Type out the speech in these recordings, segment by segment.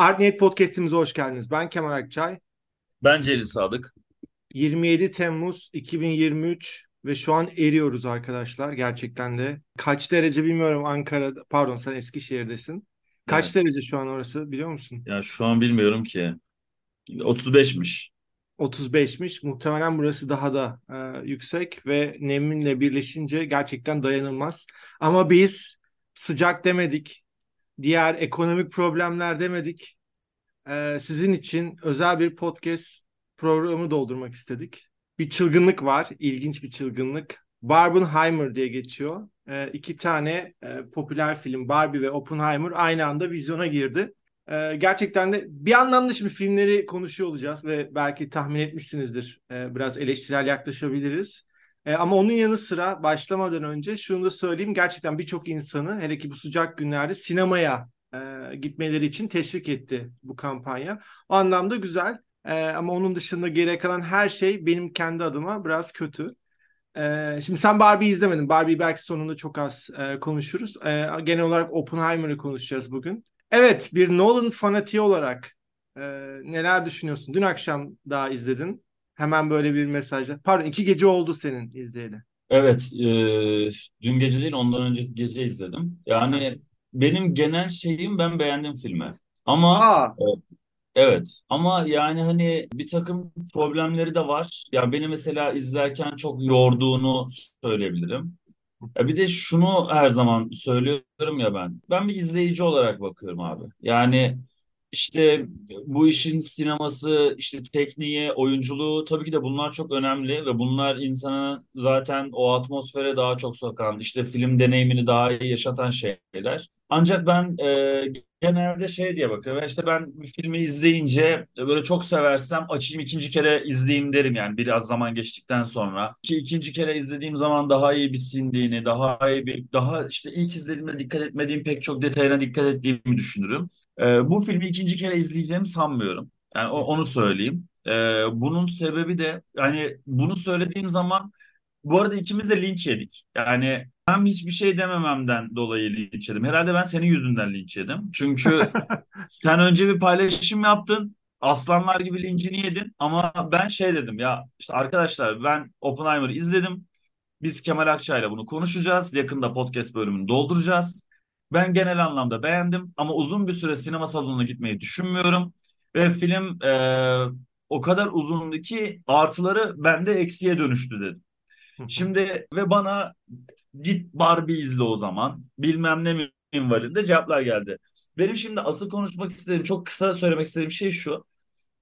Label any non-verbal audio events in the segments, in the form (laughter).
Art Podcast'imize hoş geldiniz. Ben Kemal Akçay. Ben Celil Sadık. 27 Temmuz 2023 ve şu an eriyoruz arkadaşlar gerçekten de. Kaç derece bilmiyorum Ankara'da. Pardon sen Eskişehir'desin. Kaç Evet. derece şu an orası biliyor musun? Ya şu an bilmiyorum ki. 35'miş. 35'miş. Muhtemelen burası daha da e, yüksek ve neminle birleşince gerçekten dayanılmaz. Ama biz sıcak demedik. Diğer ekonomik problemler demedik. E, sizin için özel bir podcast programı doldurmak istedik. Bir çılgınlık var, ilginç bir çılgınlık. Barbenheimer diye geçiyor. E, iki tane e, popüler film Barbie ve Oppenheimer aynı anda vizyona girdi. E, gerçekten de bir anlamda şimdi filmleri konuşuyor olacağız ve belki tahmin etmişsinizdir. E, biraz eleştirel yaklaşabiliriz. E, ama onun yanı sıra başlamadan önce şunu da söyleyeyim. Gerçekten birçok insanı hele ki bu sıcak günlerde sinemaya e, gitmeleri için teşvik etti bu kampanya. O anlamda güzel. E, ama onun dışında geriye kalan her şey benim kendi adıma biraz kötü. E, şimdi sen Barbie izlemedin. Barbie belki sonunda çok az e, konuşuruz. E, genel olarak Oppenheimer'ı konuşacağız bugün. Evet, bir Nolan fanatiği olarak e, neler düşünüyorsun? Dün akşam daha izledin. Hemen böyle bir mesajla. Pardon, iki gece oldu senin izleyeli. Evet, e, dün gece değil ondan önceki gece izledim. Yani benim genel şeyim ben beğendim filmi. Ama Aa, e, evet ama yani hani bir takım problemleri de var. Ya beni mesela izlerken çok yorduğunu söyleyebilirim. Ya bir de şunu her zaman söylüyorum ya ben. Ben bir izleyici olarak bakıyorum abi. Yani işte bu işin sineması, işte tekniği, oyunculuğu tabii ki de bunlar çok önemli ve bunlar insanı zaten o atmosfere daha çok sokan, işte film deneyimini daha iyi yaşatan şeyler. Ancak ben e, genelde şey diye bakıyorum. İşte ben bir filmi izleyince böyle çok seversem açayım ikinci kere izleyeyim derim yani biraz zaman geçtikten sonra. Ki ikinci kere izlediğim zaman daha iyi bir sindiğini, daha iyi bir daha işte ilk izlediğimde dikkat etmediğim pek çok detayına dikkat ettiğimi düşünürüm. Ee, bu filmi ikinci kere izleyeceğimi sanmıyorum. Yani o- onu söyleyeyim. Ee, bunun sebebi de hani bunu söylediğim zaman bu arada ikimiz de linç yedik. Yani ben hiçbir şey demememden dolayı linç yedim. Herhalde ben senin yüzünden linç yedim. Çünkü (laughs) sen önce bir paylaşım yaptın. Aslanlar gibi lincini yedin. Ama ben şey dedim ya işte arkadaşlar ben Oppenheimer'ı izledim. Biz Kemal Akçay'la bunu konuşacağız. Yakında podcast bölümünü dolduracağız. Ben genel anlamda beğendim ama uzun bir süre sinema salonuna gitmeyi düşünmüyorum. Ve film e, o kadar uzundu ki artıları bende eksiye dönüştü dedim. Şimdi ve bana git Barbie izle o zaman. Bilmem ne minvalinde cevaplar geldi. Benim şimdi asıl konuşmak istediğim, çok kısa söylemek istediğim şey şu.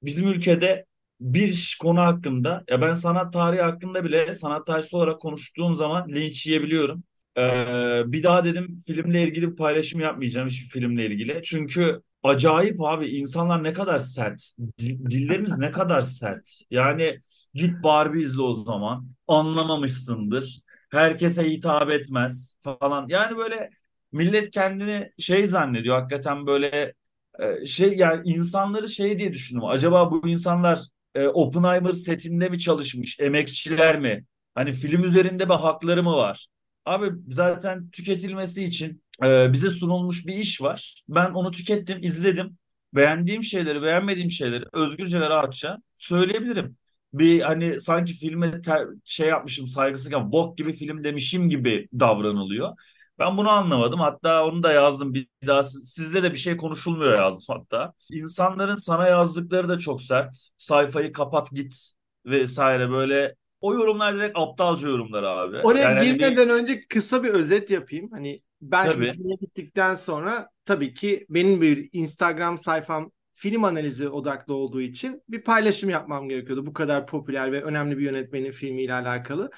Bizim ülkede bir konu hakkında, ya ben sanat tarihi hakkında bile sanat tarihçisi olarak konuştuğum zaman linç yiyebiliyorum. Ee, bir daha dedim filmle ilgili bir paylaşım yapmayacağım hiçbir filmle ilgili. Çünkü acayip abi insanlar ne kadar sert. Dil- dillerimiz ne kadar sert. Yani git Barbie izle o zaman. Anlamamışsındır. Herkese hitap etmez falan. Yani böyle millet kendini şey zannediyor hakikaten böyle e, şey yani insanları şey diye düşünüyorum. Acaba bu insanlar e, Oppenheimer setinde mi çalışmış? Emekçiler mi? Hani film üzerinde bir hakları mı var? Abi zaten tüketilmesi için e, bize sunulmuş bir iş var. Ben onu tükettim, izledim. Beğendiğim şeyleri, beğenmediğim şeyleri özgürce ve rahatça söyleyebilirim. Bir hani sanki filme ter- şey yapmışım saygısızlık ama bok gibi film demişim gibi davranılıyor. Ben bunu anlamadım. Hatta onu da yazdım bir daha. Sizde de bir şey konuşulmuyor yazdım hatta. İnsanların sana yazdıkları da çok sert. Sayfayı kapat git vesaire böyle. O yorumlar direkt aptalca yorumlar abi. Oraya Yani hani girmeden önce kısa bir özet yapayım. Hani ben tabii filme gittikten sonra tabii ki benim bir Instagram sayfam film analizi odaklı olduğu için bir paylaşım yapmam gerekiyordu. Bu kadar popüler ve önemli bir yönetmenin filmiyle alakalı.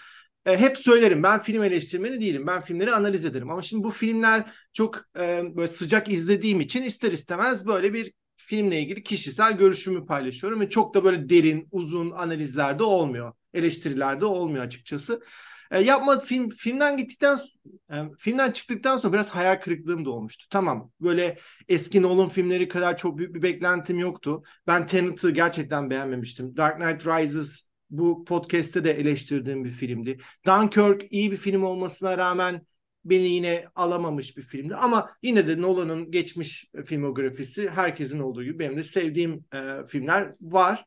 E, hep söylerim ben film eleştirmeni değilim. Ben filmleri analiz ederim. Ama şimdi bu filmler çok e, böyle sıcak izlediğim için ister istemez böyle bir filmle ilgili kişisel görüşümü paylaşıyorum. Ve çok da böyle derin, uzun analizlerde olmuyor. Eleştirilerde olmuyor açıkçası. E, yapma film filmden gittikten e, filmden çıktıktan sonra biraz hayal kırıklığım da olmuştu. Tamam böyle eski Nolan filmleri kadar çok büyük bir beklentim yoktu. Ben Tenet'ı gerçekten beğenmemiştim. Dark Knight Rises bu podcast'te de eleştirdiğim bir filmdi. Dunkirk iyi bir film olmasına rağmen beni yine alamamış bir filmdi. Ama yine de Nolan'ın geçmiş filmografisi herkesin olduğu gibi benim de sevdiğim e, filmler var.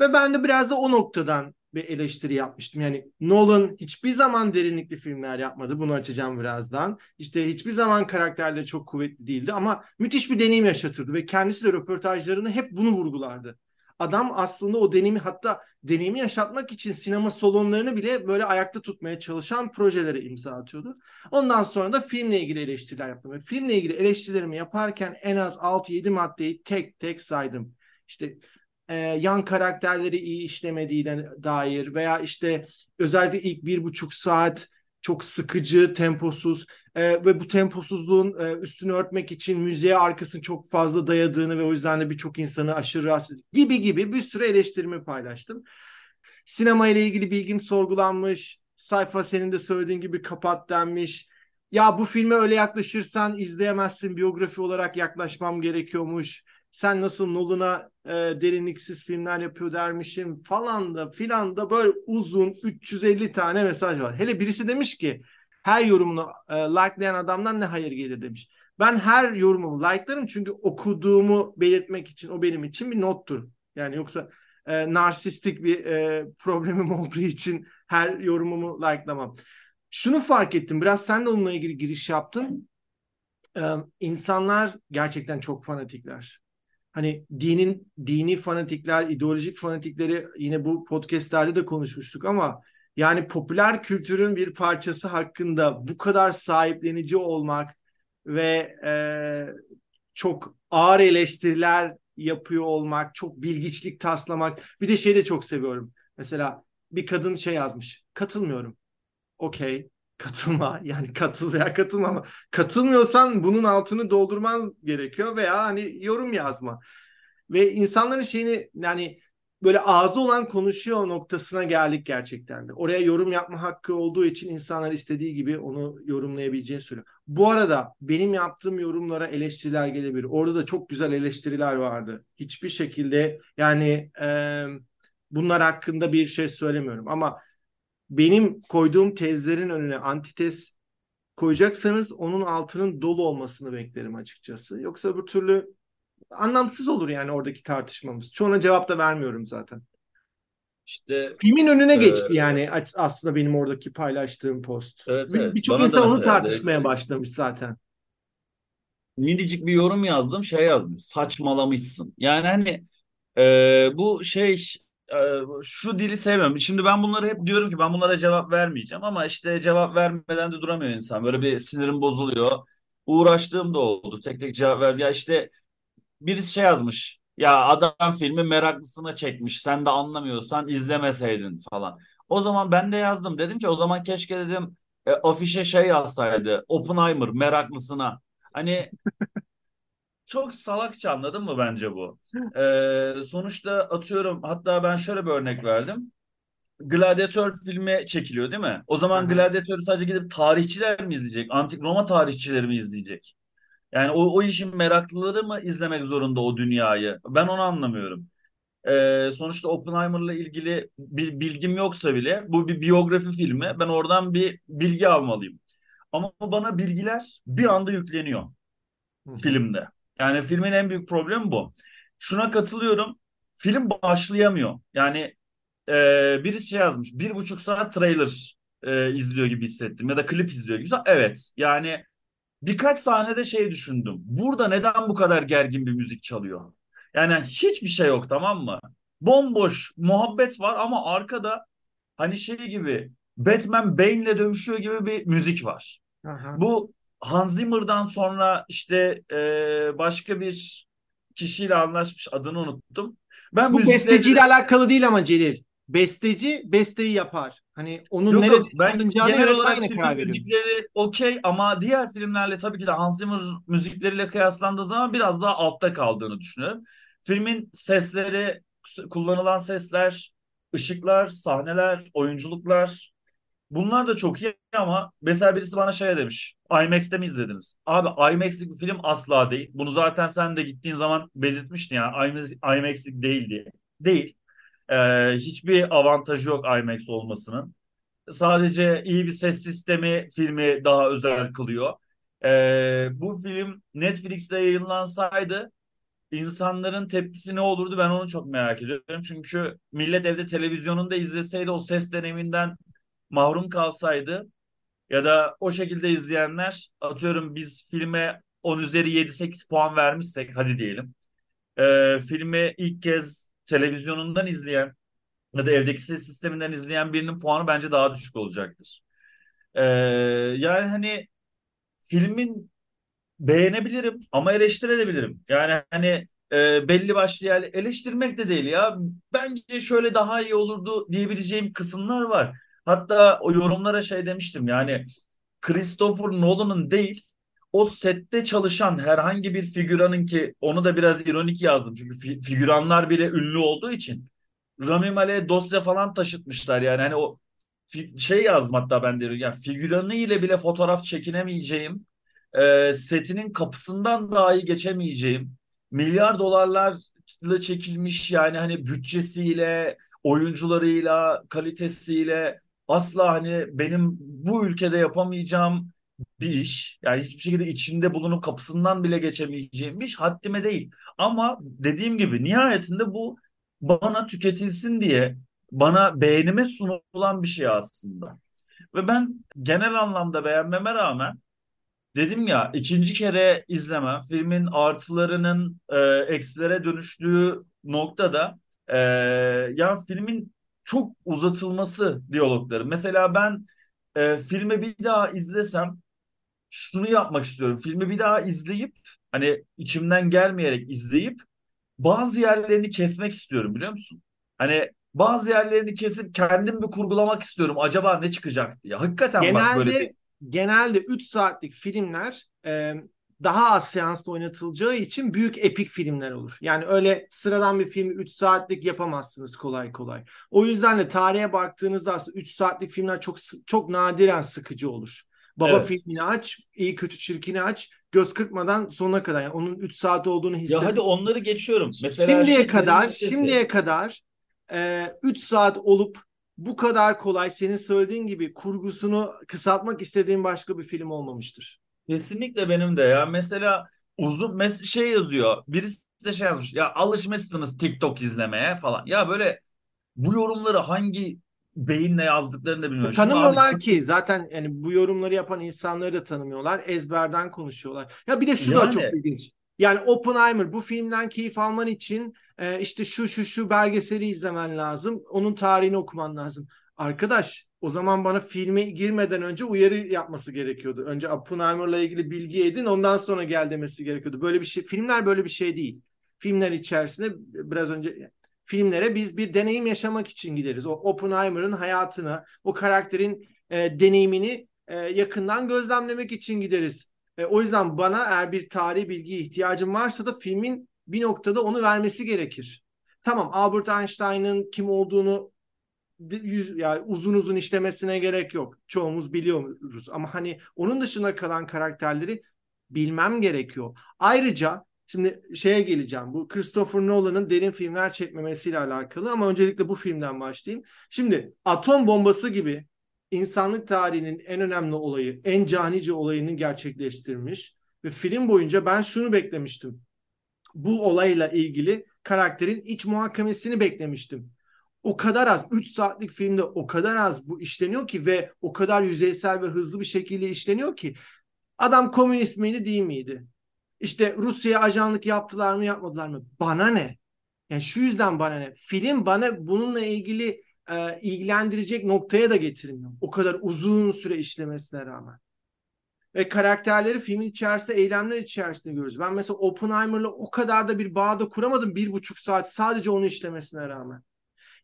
Ve ben de biraz da o noktadan bir eleştiri yapmıştım. Yani Nolan hiçbir zaman derinlikli filmler yapmadı. Bunu açacağım birazdan. İşte hiçbir zaman karakterleri çok kuvvetli değildi ama müthiş bir deneyim yaşatırdı ve kendisi de röportajlarını hep bunu vurgulardı. Adam aslında o deneyimi hatta deneyimi yaşatmak için sinema salonlarını bile böyle ayakta tutmaya çalışan projelere imza atıyordu. Ondan sonra da filmle ilgili eleştiriler yaptım. Ve filmle ilgili eleştirilerimi yaparken en az 6-7 maddeyi tek tek saydım. İşte e, yan karakterleri iyi işlemediğine dair veya işte özellikle ilk bir buçuk saat çok sıkıcı, temposuz e, ve bu temposuzluğun e, üstünü örtmek için müziğe arkasını çok fazla dayadığını ve o yüzden de birçok insanı aşırı rahatsız gibi gibi bir sürü eleştirimi paylaştım. Sinema ile ilgili bilgim sorgulanmış, sayfa senin de söylediğin gibi kapat denmiş. Ya bu filme öyle yaklaşırsan izleyemezsin, biyografi olarak yaklaşmam gerekiyormuş sen nasıl Nolan'a e, derinliksiz filmler yapıyor dermişim falan da filan da böyle uzun 350 tane mesaj var. Hele birisi demiş ki her yorumunu e, likelayan adamdan ne hayır gelir demiş. Ben her yorumumu likelarım çünkü okuduğumu belirtmek için o benim için bir nottur. Yani yoksa e, narsistik bir e, problemim (laughs) olduğu için her yorumumu likelamam. Şunu fark ettim biraz sen de onunla ilgili giriş yaptın. Ee, insanlar gerçekten çok fanatikler hani dinin dini fanatikler, ideolojik fanatikleri yine bu podcastlerde de konuşmuştuk ama yani popüler kültürün bir parçası hakkında bu kadar sahiplenici olmak ve e, çok ağır eleştiriler yapıyor olmak, çok bilgiçlik taslamak. Bir de şey de çok seviyorum. Mesela bir kadın şey yazmış. Katılmıyorum. Okey. Katılma. Yani katıl veya katılma ama katılmıyorsan bunun altını doldurman gerekiyor veya hani yorum yazma. Ve insanların şeyini yani böyle ağzı olan konuşuyor noktasına geldik gerçekten de. Oraya yorum yapma hakkı olduğu için insanlar istediği gibi onu yorumlayabileceğini söylüyor. Bu arada benim yaptığım yorumlara eleştiriler gelebilir. Orada da çok güzel eleştiriler vardı. Hiçbir şekilde yani e, bunlar hakkında bir şey söylemiyorum ama benim koyduğum tezlerin önüne antitez koyacaksanız onun altının dolu olmasını beklerim açıkçası. Yoksa bu türlü anlamsız olur yani oradaki tartışmamız. Çoğuna cevap da vermiyorum zaten. İşte filmin önüne e, geçti yani aslında benim oradaki paylaştığım post. Evet, evet. Birçok insan onu tartışmaya de, başlamış zaten. Minicik bir yorum yazdım, şey yazdım. Saçmalamışsın. Yani hani e, bu şey şu dili sevmiyorum. Şimdi ben bunları hep diyorum ki ben bunlara cevap vermeyeceğim ama işte cevap vermeden de duramıyor insan. Böyle bir sinirim bozuluyor. Uğraştığım da oldu. Tek tek cevap ver. Ya işte birisi şey yazmış. Ya adam filmi meraklısına çekmiş. Sen de anlamıyorsan izlemeseydin falan. O zaman ben de yazdım. Dedim ki o zaman keşke dedim e, afişe şey yazsaydı. Oppenheimer meraklısına. Hani çok salakça anladın mı bence bu? Ee, sonuçta atıyorum hatta ben şöyle bir örnek verdim. Gladiator filmi çekiliyor değil mi? O zaman Gladiator'u sadece gidip tarihçiler mi izleyecek? Antik Roma tarihçileri mi izleyecek? Yani o, o işin meraklıları mı izlemek zorunda o dünyayı? Ben onu anlamıyorum. Ee, sonuçta Oppenheimer'la ilgili bir bilgim yoksa bile bu bir biyografi filmi. Ben oradan bir bilgi almalıyım. Ama bana bilgiler bir anda yükleniyor filmde. Yani filmin en büyük problemi bu. Şuna katılıyorum. Film başlayamıyor. Yani e, birisi şey yazmış. Bir buçuk saat trailer e, izliyor gibi hissettim. Ya da klip izliyor gibi. Evet. Yani birkaç sahnede şey düşündüm. Burada neden bu kadar gergin bir müzik çalıyor? Yani hiçbir şey yok tamam mı? Bomboş muhabbet var ama arkada hani şey gibi Batman Bane'le dövüşüyor gibi bir müzik var. Aha. Bu Hans Zimmer'dan sonra işte e, başka bir kişiyle anlaşmış adını unuttum. Ben Bu müzikleri... besteciyle alakalı değil ama Celil besteci besteyi yapar. Hani onun yok, nerede yok, ben genel olarak film müzikleri okey ama diğer filmlerle tabii ki de Hans Zimmer müzikleriyle kıyaslandığı zaman biraz daha altta kaldığını düşünüyorum. Filmin sesleri, kullanılan sesler, ışıklar, sahneler, oyunculuklar bunlar da çok iyi ama mesela birisi bana şey demiş. IMAX'te mi izlediniz? Abi IMAX'lik bir film asla değil. Bunu zaten sen de gittiğin zaman belirtmiştin ya. IMAX, IMAX'lik değil diye. Değil. Ee, hiçbir avantajı yok IMAX olmasının. sadece iyi bir ses sistemi filmi daha özel kılıyor. Ee, bu film Netflix'te yayınlansaydı insanların tepkisi ne olurdu ben onu çok merak ediyorum. Çünkü millet evde televizyonunda izleseydi o ses deneyiminden mahrum kalsaydı ya da o şekilde izleyenler atıyorum biz filme 10 üzeri 7-8 puan vermişsek hadi diyelim. Ee, filmi ilk kez televizyonundan izleyen ya da evdeki ses sisteminden izleyen birinin puanı bence daha düşük olacaktır. Ee, yani hani filmin beğenebilirim ama eleştirebilirim. Yani hani e, belli başlı yani eleştirmek de değil ya. Bence şöyle daha iyi olurdu diyebileceğim kısımlar var. Hatta o yorumlara şey demiştim yani Christopher Nolan'ın değil o sette çalışan herhangi bir figüranın ki onu da biraz ironik yazdım. Çünkü fi- figüranlar bile ünlü olduğu için Rami Malek'e dosya falan taşıtmışlar yani hani o fi- şey yazdım hatta ben de yani figüranı ile bile fotoğraf çekinemeyeceğim e, setinin kapısından dahi geçemeyeceğim milyar dolarlarla çekilmiş yani hani bütçesiyle oyuncularıyla kalitesiyle asla hani benim bu ülkede yapamayacağım bir iş. Yani hiçbir şekilde içinde bulunup kapısından bile geçemeyeceğim bir iş haddime değil. Ama dediğim gibi nihayetinde bu bana tüketilsin diye bana beğenime sunulan bir şey aslında. Ve ben genel anlamda beğenmeme rağmen dedim ya ikinci kere izleme filmin artılarının e, eksilere dönüştüğü noktada e, ya filmin çok uzatılması diyalogları. Mesela ben e, filmi bir daha izlesem şunu yapmak istiyorum. Filmi bir daha izleyip hani içimden gelmeyerek izleyip bazı yerlerini kesmek istiyorum biliyor musun? Hani bazı yerlerini kesip kendim bir kurgulamak istiyorum. Acaba ne çıkacak diye. Hakikaten bak böyle Genelde genelde 3 saatlik filmler e, daha az seansla oynatılacağı için büyük epik filmler olur. Yani öyle sıradan bir filmi 3 saatlik yapamazsınız kolay kolay. O yüzden de tarihe baktığınızda aslında 3 saatlik filmler çok çok nadiren sıkıcı olur. Baba evet. filmini aç, iyi kötü çirkini aç, göz kırpmadan sonuna kadar. Yani onun 3 saat olduğunu Ya hisset. hadi onları geçiyorum. Mesela Şimdiye kadar, Listesi. şimdiye kadar 3 saat olup bu kadar kolay senin söylediğin gibi kurgusunu kısaltmak istediğin başka bir film olmamıştır. Kesinlikle benim de ya. Mesela uzun mes şey yazıyor. Birisi de şey yazmış. Ya alışmışsınız TikTok izlemeye falan. Ya böyle bu yorumları hangi beyinle yazdıklarını da bilmiyorum. Şimdi abi Tanımıyorlar ki zaten yani bu yorumları yapan insanları da tanımıyorlar. Ezberden konuşuyorlar. Ya bir de şu da Yani. çok ilginç. Yani Oppenheimer bu filmden keyif alman için e, işte şu şu şu belgeseli izlemen lazım. Onun tarihini okuman lazım. Arkadaş o zaman bana filme girmeden önce uyarı yapması gerekiyordu. Önce Oppenheimer'la ilgili bilgi edin ondan sonra gel demesi gerekiyordu. Böyle bir şey filmler böyle bir şey değil. Filmler içerisinde biraz önce filmlere biz bir deneyim yaşamak için gideriz. O Oppenheimer'ın hayatını, o karakterin e, deneyimini e, yakından gözlemlemek için gideriz. E, o yüzden bana eğer bir tarihi bilgiye ihtiyacım varsa da filmin bir noktada onu vermesi gerekir. Tamam Albert Einstein'ın kim olduğunu yüz, yani uzun uzun işlemesine gerek yok. Çoğumuz biliyoruz ama hani onun dışında kalan karakterleri bilmem gerekiyor. Ayrıca şimdi şeye geleceğim. Bu Christopher Nolan'ın derin filmler çekmemesiyle alakalı ama öncelikle bu filmden başlayayım. Şimdi atom bombası gibi insanlık tarihinin en önemli olayı, en canice olayını gerçekleştirmiş ve film boyunca ben şunu beklemiştim. Bu olayla ilgili karakterin iç muhakemesini beklemiştim o kadar az 3 saatlik filmde o kadar az bu işleniyor ki ve o kadar yüzeysel ve hızlı bir şekilde işleniyor ki adam komünist miydi değil miydi? İşte Rusya'ya ajanlık yaptılar mı yapmadılar mı? Bana ne? Yani şu yüzden bana ne? Film bana bununla ilgili e, ilgilendirecek noktaya da getirmiyor. O kadar uzun süre işlemesine rağmen. Ve karakterleri filmin içerisinde, eylemler içerisinde görüyoruz. Ben mesela Oppenheimer'la o kadar da bir bağda kuramadım bir buçuk saat sadece onu işlemesine rağmen.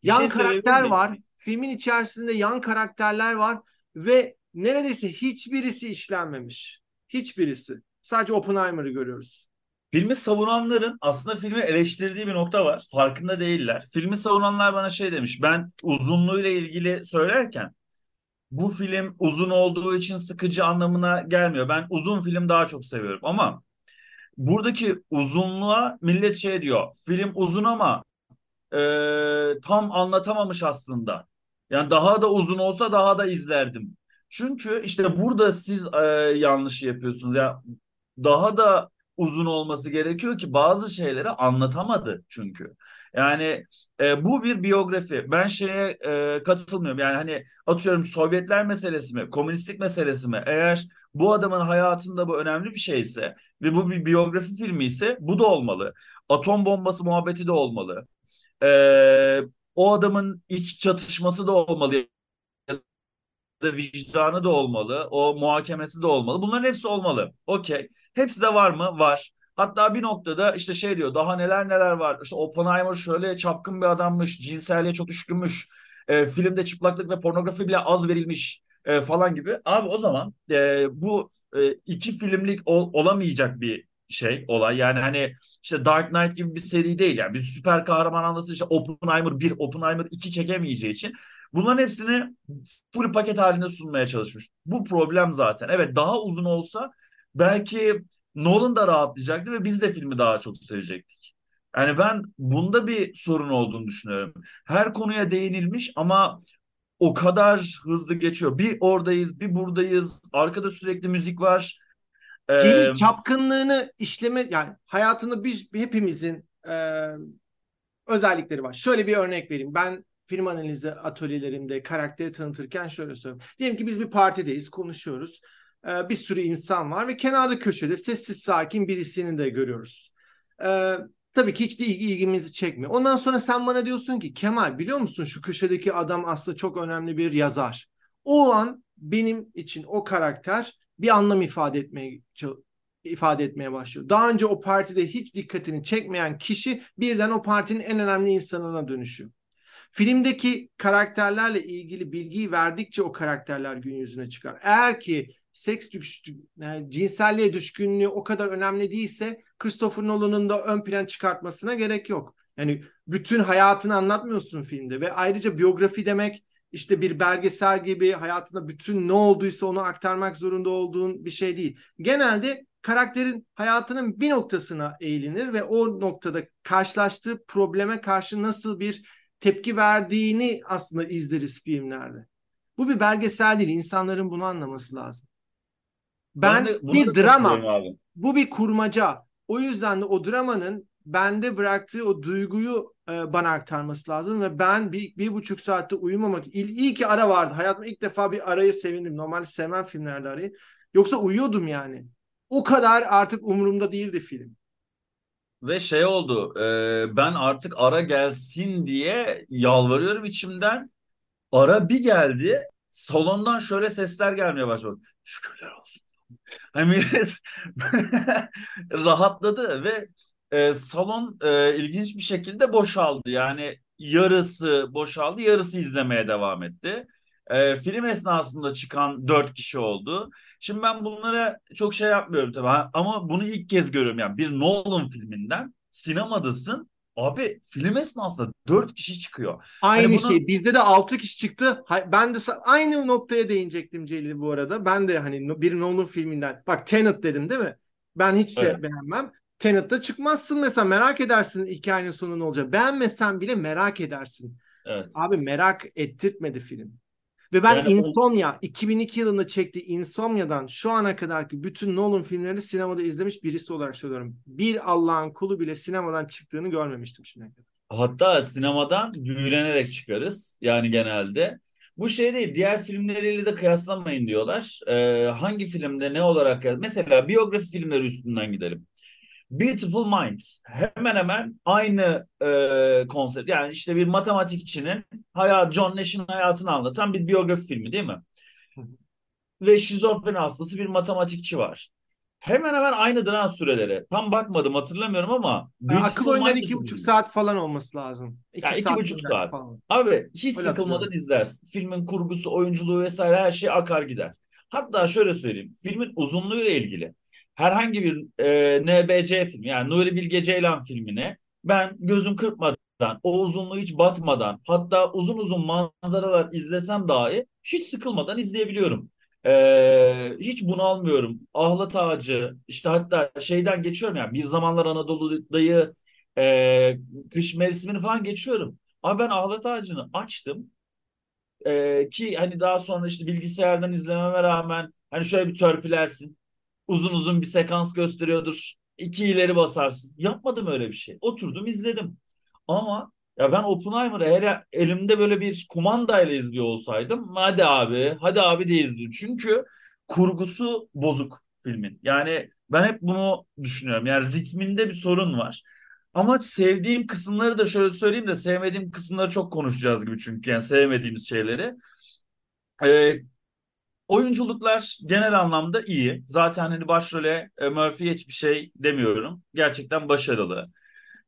Bir Yan şey karakter var. Filmin içerisinde yan karakterler var ve neredeyse hiçbirisi işlenmemiş. Hiçbirisi. Sadece Oppenheimer'ı görüyoruz. Filmi savunanların aslında filmi eleştirdiği bir nokta var. Farkında değiller. Filmi savunanlar bana şey demiş. Ben uzunluğuyla ilgili söylerken bu film uzun olduğu için sıkıcı anlamına gelmiyor. Ben uzun film daha çok seviyorum ama buradaki uzunluğa millet şey diyor. Film uzun ama e, tam anlatamamış aslında. Yani daha da uzun olsa daha da izlerdim. Çünkü işte burada siz e, yanlış yapıyorsunuz. Ya daha da uzun olması gerekiyor ki bazı şeyleri anlatamadı çünkü. Yani e, bu bir biyografi. Ben şeye e, katılmıyorum. Yani hani atıyorum Sovyetler meselesi mi, komünistlik meselesi mi? Eğer bu adamın hayatında bu önemli bir şeyse ve bu bir biyografi filmi ise bu da olmalı. Atom bombası muhabbeti de olmalı. E, o adamın iç çatışması da olmalı da vicdanı da olmalı. O muhakemesi de olmalı. Bunların hepsi olmalı. Okey. Hepsi de var mı? Var. Hatta bir noktada işte şey diyor daha neler neler var. İşte Oppenheimer şöyle çapkın bir adammış. Cinselliğe çok düşkünmüş. E, filmde çıplaklık ve pornografi bile az verilmiş e, falan gibi. Abi o zaman e, bu e, iki filmlik ol, olamayacak bir şey olay. Yani hani işte Dark Knight gibi bir seri değil yani. Bir süper kahraman anlatısı işte Oppenheimer 1, Oppenheimer 2 çekemeyeceği için Bunların hepsini full paket halinde sunmaya çalışmış. Bu problem zaten. Evet daha uzun olsa belki Nolan da rahatlayacaktı ve biz de filmi daha çok sevecektik. Yani ben bunda bir sorun olduğunu düşünüyorum. Her konuya değinilmiş ama o kadar hızlı geçiyor. Bir oradayız, bir buradayız. Arkada sürekli müzik var. Ee, çapkınlığını işleme yani hayatını biz hepimizin e, özellikleri var. Şöyle bir örnek vereyim. Ben film analizi atölyelerimde karakteri tanıtırken şöyle söylüyorum. Diyelim ki biz bir partideyiz, konuşuyoruz. Ee, bir sürü insan var ve kenarda köşede sessiz sakin birisini de görüyoruz. Ee, tabii ki hiç de ilgimizi çekmiyor. Ondan sonra sen bana diyorsun ki Kemal biliyor musun şu köşedeki adam aslında çok önemli bir yazar. O an benim için o karakter bir anlam ifade etmeye ifade etmeye başlıyor. Daha önce o partide hiç dikkatini çekmeyen kişi birden o partinin en önemli insanına dönüşüyor. Filmdeki karakterlerle ilgili bilgiyi verdikçe o karakterler gün yüzüne çıkar. Eğer ki seks düşkün, yani cinselliğe düşkünlüğü o kadar önemli değilse Christopher Nolan'ın da ön plan çıkartmasına gerek yok. Yani bütün hayatını anlatmıyorsun filmde ve ayrıca biyografi demek işte bir belgesel gibi hayatında bütün ne olduysa onu aktarmak zorunda olduğun bir şey değil. Genelde karakterin hayatının bir noktasına eğilinir ve o noktada karşılaştığı probleme karşı nasıl bir tepki verdiğini aslında izleriz filmlerde. Bu bir belgesel değil. İnsanların bunu anlaması lazım. Ben, ben de, bir drama. Bu bir kurmaca. O yüzden de o dramanın bende bıraktığı o duyguyu e, bana aktarması lazım ve ben bir, bir buçuk saatte uyumamak il, iyi ki ara vardı. Hayatımda ilk defa bir arayı sevindim. Normalde sevmem filmlerde arayı. Yoksa uyuyordum yani. O kadar artık umurumda değildi film. Ve şey oldu e, ben artık ara gelsin diye yalvarıyorum içimden. Ara bir geldi salondan şöyle sesler gelmeye başladı. Şükürler olsun. Hani (laughs) rahatladı ve e, salon e, ilginç bir şekilde boşaldı. Yani yarısı boşaldı yarısı izlemeye devam etti. E, film esnasında çıkan dört kişi oldu. Şimdi ben bunlara çok şey yapmıyorum tabii ama bunu ilk kez görüyorum yani bir Nolan filminden sinemadasın Abi film esnasında dört kişi çıkıyor. Aynı hani bunu... şey. Bizde de altı kişi çıktı. Ben de aynı noktaya değinecektim Celil bu arada. Ben de hani bir Nolan filminden. Bak Tenet dedim değil mi? Ben hiç evet. beğenmem. Tenet'te çıkmazsın mesela merak edersin hikayenin sonu ne olacak. Beğenmesen bile merak edersin. Evet. Abi merak ettirtmedi film. Ve ben yani Insomnia, o... 2002 yılında çektiği Insomnia'dan şu ana kadarki bütün Nolan filmlerini sinemada izlemiş birisi olarak söylüyorum. Bir Allah'ın kulu bile sinemadan çıktığını görmemiştim şimdiye kadar. Hatta sinemadan büyülenerek çıkarız yani genelde. Bu şey değil, diğer filmleriyle de kıyaslamayın diyorlar. Ee, hangi filmde ne olarak... Mesela biyografi filmleri üstünden gidelim. Beautiful Minds hemen hemen aynı e, konsept. Yani işte bir matematikçinin hayat, John Nash'in hayatını anlatan bir biyografi filmi değil mi? Ve şizofreni hastası bir matematikçi var. Hemen hemen aynı dönem süreleri. Tam bakmadım hatırlamıyorum ama. Yani akıl oyunları iki buçuk saat falan olması lazım. İki yani iki saat buçuk saat. Falan. Abi hiç Öyle sıkılmadan izlersin. Filmin kurgusu, oyunculuğu vesaire her şey akar gider. Hatta şöyle söyleyeyim. Filmin uzunluğu ile ilgili herhangi bir e, NBC film yani Nuri Bilge Ceylan filmine ben gözüm kırpmadan o uzunluğu hiç batmadan hatta uzun uzun manzaralar izlesem dahi hiç sıkılmadan izleyebiliyorum. Ee, hiç bunalmıyorum. Ahlat Ağacı işte hatta şeyden geçiyorum yani bir zamanlar Anadolu'dayı e, kış mevsimini falan geçiyorum. Ama ben Ahlat Ağacı'nı açtım. e, ki hani daha sonra işte bilgisayardan izlememe rağmen hani şöyle bir törpülersin. Uzun uzun bir sekans gösteriyordur. iki ileri basarsın. Yapmadım öyle bir şey. Oturdum izledim. Ama ya ben Oppenheimer'ı eğer elimde böyle bir kumandayla izliyor olsaydım hadi abi hadi abi de izleyeyim. Çünkü kurgusu bozuk filmin. Yani ben hep bunu düşünüyorum. Yani ritminde bir sorun var. Ama sevdiğim kısımları da şöyle söyleyeyim de sevmediğim kısımları çok konuşacağız gibi çünkü yani sevmediğimiz şeyleri. Ee, oyunculuklar genel anlamda iyi. Zaten hani başrole e, Murphy'ye hiçbir şey demiyorum. Gerçekten başarılı.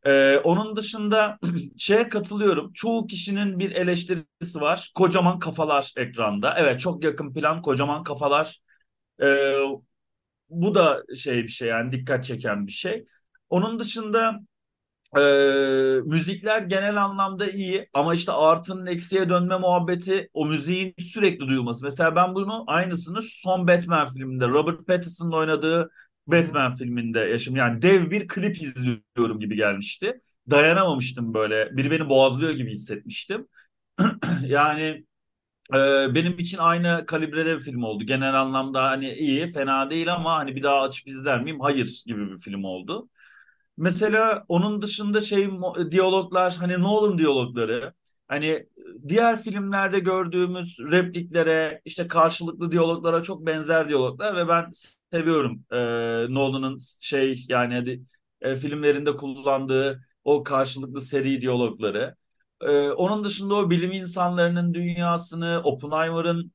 Ee, onun dışında (clears throat) şeye katılıyorum. Çoğu kişinin bir eleştirisi var. Kocaman kafalar ekranda. Evet çok yakın plan kocaman kafalar. Ee, bu da şey bir şey yani dikkat çeken bir şey. Onun dışında e, müzikler genel anlamda iyi ama işte artının eksiye dönme muhabbeti o müziğin sürekli duyulması. Mesela ben bunu aynısını son Batman filminde Robert Pattinson'ın oynadığı Batman filminde yaşım yani dev bir klip izliyorum gibi gelmişti. Dayanamamıştım böyle. Biri beni boğazlıyor gibi hissetmiştim. (clears throat) yani e, benim için aynı kalibrede bir film oldu. Genel anlamda hani iyi, fena değil ama hani bir daha açıp izler miyim? Hayır gibi bir film oldu. Mesela onun dışında şey diyaloglar hani Nolan diyalogları hani diğer filmlerde gördüğümüz repliklere işte karşılıklı diyaloglara çok benzer diyaloglar ve ben seviyorum e, Nolan'ın şey yani e, filmlerinde kullandığı o karşılıklı seri diyalogları. E, onun dışında o bilim insanlarının dünyasını, Oppenheimer'ın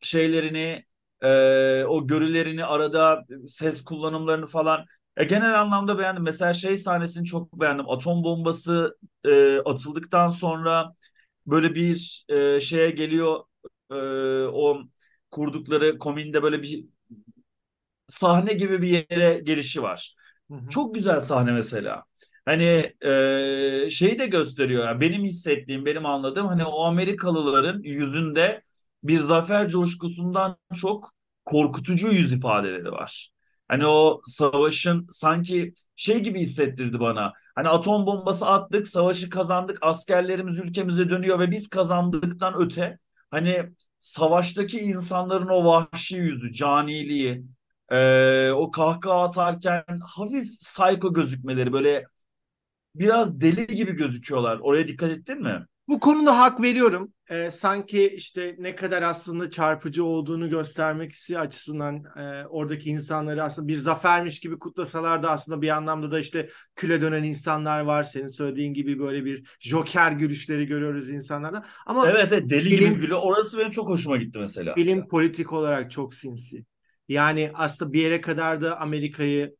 şeylerini, e, o görülerini arada ses kullanımlarını falan e, genel anlamda beğendim. Mesela şey sahnesini çok beğendim. Atom bombası e, atıldıktan sonra böyle bir e, şeye geliyor e, o kurdukları kominde böyle bir sahne gibi bir yere gelişi var. Hı hı. Çok güzel sahne mesela. Hani e, şeyi de gösteriyor. Yani benim hissettiğim, benim anladığım hani o Amerikalıların yüzünde bir zafer coşkusundan çok korkutucu yüz ifadeleri var. Hani o savaşın sanki şey gibi hissettirdi bana. Hani atom bombası attık, savaşı kazandık, askerlerimiz ülkemize dönüyor ve biz kazandıktan öte hani savaştaki insanların o vahşi yüzü, caniliği, e, o kahkaha atarken hafif psycho gözükmeleri böyle biraz deli gibi gözüküyorlar. Oraya dikkat ettin mi? Bu konuda hak veriyorum. Ee, sanki işte ne kadar aslında çarpıcı olduğunu göstermek açısından e, oradaki insanları aslında bir zafermiş gibi kutlasalar da aslında bir anlamda da işte küle dönen insanlar var. Senin söylediğin gibi böyle bir joker gülüşleri görüyoruz insanlarda. Ama evet, evet deli bilim, gibi gülüyor. Orası benim çok hoşuma gitti mesela. Bilim politik olarak çok sinsi. Yani aslında bir yere kadar da Amerika'yı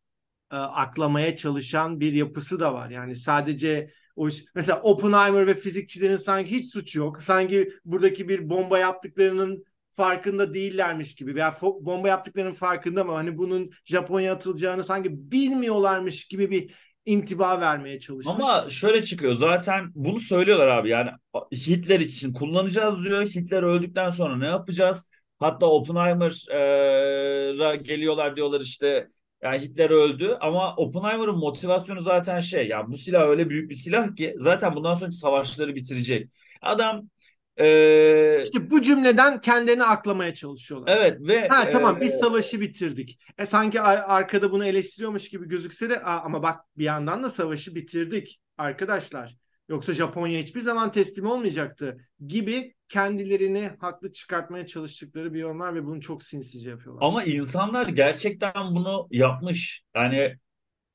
e, aklamaya çalışan bir yapısı da var. Yani sadece o iş, mesela Oppenheimer ve fizikçilerin sanki hiç suçu yok. Sanki buradaki bir bomba yaptıklarının farkında değillermiş gibi veya bomba yaptıklarının farkında ama hani bunun Japonya atılacağını sanki bilmiyorlarmış gibi bir intiba vermeye çalışmış. Ama şöyle çıkıyor zaten bunu söylüyorlar abi yani Hitler için kullanacağız diyor. Hitler öldükten sonra ne yapacağız? Hatta Oppenheimer'a geliyorlar diyorlar işte yani Hitler öldü ama Oppenheimer'ın motivasyonu zaten şey ya bu silah öyle büyük bir silah ki zaten bundan sonraki savaşları bitirecek. Adam ee, işte bu cümleden kendilerini aklamaya çalışıyorlar. Evet ve ha tamam e, biz savaşı bitirdik. E sanki arkada bunu eleştiriyormuş gibi gözükse de ama bak bir yandan da savaşı bitirdik arkadaşlar. Yoksa Japonya hiçbir zaman teslim olmayacaktı gibi kendilerini haklı çıkartmaya çalıştıkları bir yön ve bunu çok sinsice yapıyorlar. Ama insanlar gerçekten bunu yapmış. Yani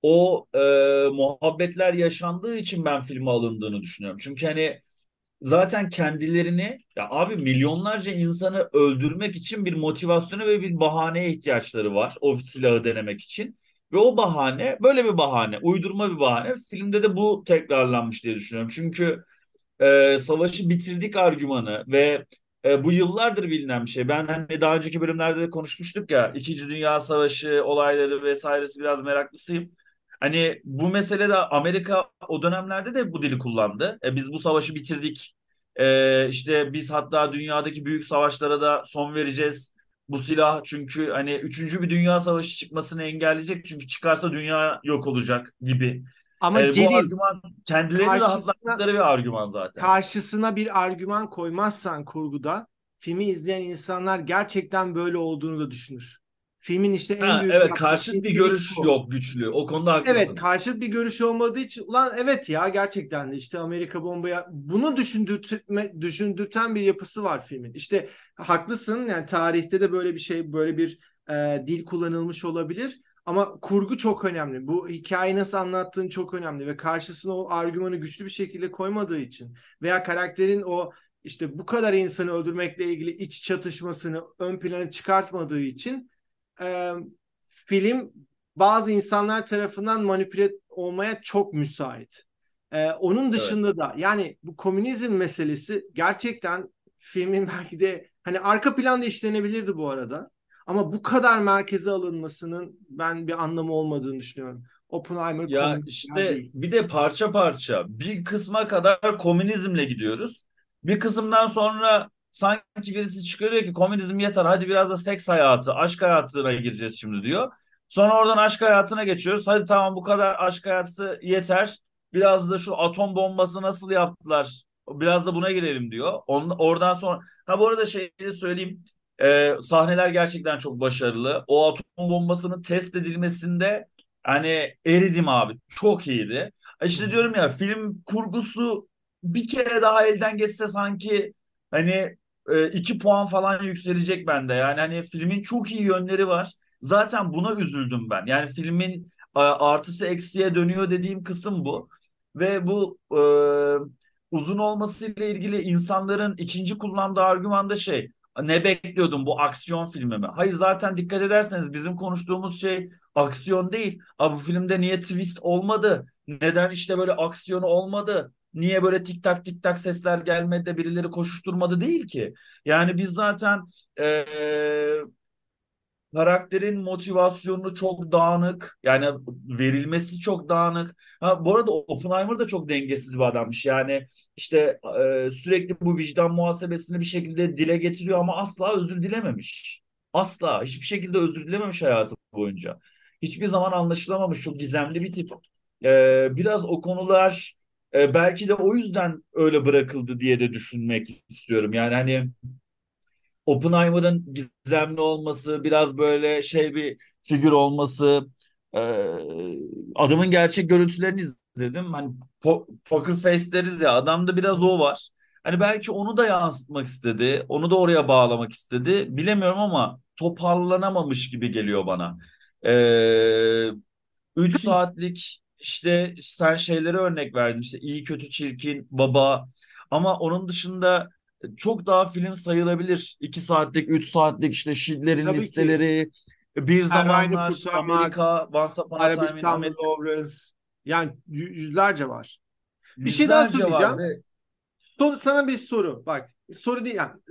o e, muhabbetler yaşandığı için ben filme alındığını düşünüyorum. Çünkü hani zaten kendilerini ya abi milyonlarca insanı öldürmek için bir motivasyona ve bir bahaneye ihtiyaçları var. O silahı denemek için. Ve o bahane böyle bir bahane, uydurma bir bahane. Filmde de bu tekrarlanmış diye düşünüyorum. Çünkü e, savaşı bitirdik argümanı ve e, bu yıllardır bilinen bir şey. Ben hani daha önceki bölümlerde de konuşmuştuk ya İkinci Dünya Savaşı olayları vesairesi biraz meraklısıyım. Hani bu meselede Amerika o dönemlerde de bu dili kullandı. E, biz bu savaşı bitirdik. E, işte biz hatta dünyadaki büyük savaşlara da son vereceğiz. Bu silah çünkü hani üçüncü bir dünya savaşı çıkmasını engelleyecek. Çünkü çıkarsa dünya yok olacak gibi. Ama Yani bu Celil argüman kendilerini rahatlattıkları bir argüman zaten. karşısına bir argüman koymazsan kurguda filmi izleyen insanlar gerçekten böyle olduğunu da düşünür. Filmin işte en Ha, büyük evet karşıt bir şey görüş bu. yok güçlü. O konuda Evet, haklısın. karşıt bir görüş olmadığı için ulan evet ya gerçekten de işte Amerika bombaya bunu düşündürtme, düşündürten bir yapısı var filmin. İşte haklısın yani tarihte de böyle bir şey böyle bir e, dil kullanılmış olabilir ama kurgu çok önemli. Bu hikayeyi nasıl anlattığın çok önemli ve karşısına o argümanı güçlü bir şekilde koymadığı için veya karakterin o işte bu kadar insanı öldürmekle ilgili iç çatışmasını ön plana çıkartmadığı için e, film bazı insanlar tarafından manipüle olmaya çok müsait. Ee, onun Evet. dışında da yani bu komünizm meselesi gerçekten filmin (laughs) belki de hani arka planda işlenebilirdi bu arada. Ama bu kadar merkeze alınmasının ben bir anlamı olmadığını düşünüyorum. Oppenheimer Ya işte değil. bir de parça parça bir kısma kadar komünizmle gidiyoruz. Bir kısımdan sonra sanki birisi çıkıyor diyor ki komünizm yeter hadi biraz da seks hayatı, aşk hayatına gireceğiz şimdi diyor. Sonra oradan aşk hayatına geçiyoruz. Hadi tamam bu kadar aşk hayatı yeter. Biraz da şu atom bombası nasıl yaptılar? Biraz da buna girelim diyor. On, oradan sonra ha bu arada şey söyleyeyim. Ee, sahneler gerçekten çok başarılı. O atom bombasının test edilmesinde Hani eridim abi. Çok iyiydi. İşte diyorum ya film kurgusu bir kere daha elden geçse sanki hani e, iki puan falan yükselecek bende. Yani hani filmin çok iyi yönleri var. Zaten buna üzüldüm ben. Yani filmin e, artısı eksiye dönüyor dediğim kısım bu. Ve bu e, uzun olmasıyla ilgili insanların ikinci kullandığı argüman da şey ne bekliyordum bu aksiyon filmi mi? Hayır zaten dikkat ederseniz bizim konuştuğumuz şey aksiyon değil. Abi bu filmde niye twist olmadı? Neden işte böyle aksiyonu olmadı? Niye böyle tik tak tik tak sesler gelmedi de birileri koşuşturmadı değil ki. Yani biz zaten eee, karakterin motivasyonu çok dağınık. Yani verilmesi çok dağınık. Ha, bu arada Oppenheimer da çok dengesiz bir adammış. Yani işte e, sürekli bu vicdan muhasebesini bir şekilde dile getiriyor ama asla özür dilememiş. Asla hiçbir şekilde özür dilememiş hayatı boyunca. Hiçbir zaman anlaşılamamış. Çok gizemli bir tip. E, biraz o konular e, belki de o yüzden öyle bırakıldı diye de düşünmek istiyorum. Yani hani Oppenheimer'ın gizemli olması, biraz böyle şey bir figür olması, e, adamın gerçek görüntülerini izledim. Hani po poker face deriz ya, adamda biraz o var. Hani belki onu da yansıtmak istedi, onu da oraya bağlamak istedi. Bilemiyorum ama toparlanamamış gibi geliyor bana. E, 3 saatlik işte sen şeyleri örnek verdin işte iyi kötü çirkin baba ama onun dışında çok daha film sayılabilir. 2 saatlik 3 saatlik işte Schindler'in Tabii ki listeleri bir zamanlar Kurtarmak, Amerika Once Upon a Time in America Lawrence yani yü- yüzlerce var. Bir şey daha yüzlerce var söyleyeceğim. Son- sana bir soru. Bak soru değil yani.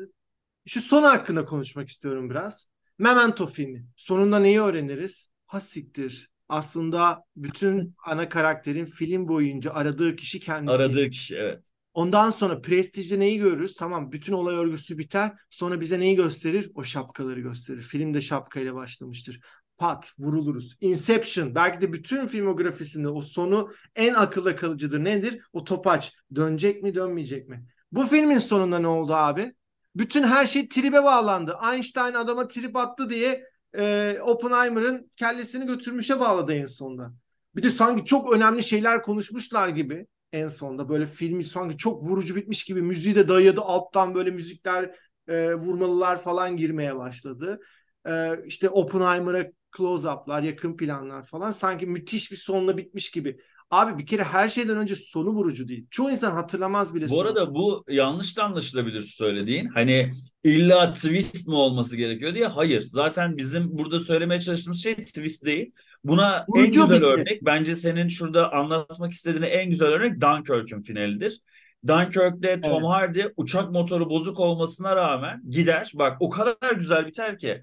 Şu sonu hakkında konuşmak istiyorum biraz. Memento filmi. Sonunda neyi öğreniriz? Ha siktir. Aslında bütün ana karakterin film boyunca aradığı kişi kendisi. aradığı kişi evet. Ondan sonra Prestige'de neyi görürüz? Tamam bütün olay örgüsü biter. Sonra bize neyi gösterir? O şapkaları gösterir. Film de şapkayla başlamıştır. Pat vuruluruz. Inception belki de bütün filmografisinde o sonu en akılda kalıcıdır. Nedir? O topaç. Dönecek mi dönmeyecek mi? Bu filmin sonunda ne oldu abi? Bütün her şey tribe bağlandı. Einstein adama trip attı diye e, Oppenheimer'ın kellesini götürmüşe bağladı en sonunda. Bir de sanki çok önemli şeyler konuşmuşlar gibi en sonunda böyle filmi sanki çok vurucu bitmiş gibi müziği de dayadı alttan böyle müzikler e, vurmalılar falan girmeye başladı. E, işte Oppenheimer'a close-up'lar, yakın planlar falan sanki müthiş bir sonla bitmiş gibi. Abi bir kere her şeyden önce sonu vurucu değil. Çoğu insan hatırlamaz bile Bu sonu. arada bu yanlış da anlaşılabilir söylediğin. Hani illa twist mi olması gerekiyor diye. Hayır. Zaten bizim burada söylemeye çalıştığımız şey twist değil. Buna en Vurucu güzel bitmesi. örnek bence senin şurada anlatmak istediğin en güzel örnek Dunkirk'ün finalidir. Dunkirk'te Tom Evet. Hardy uçak motoru bozuk olmasına rağmen gider. Bak o kadar güzel biter ki.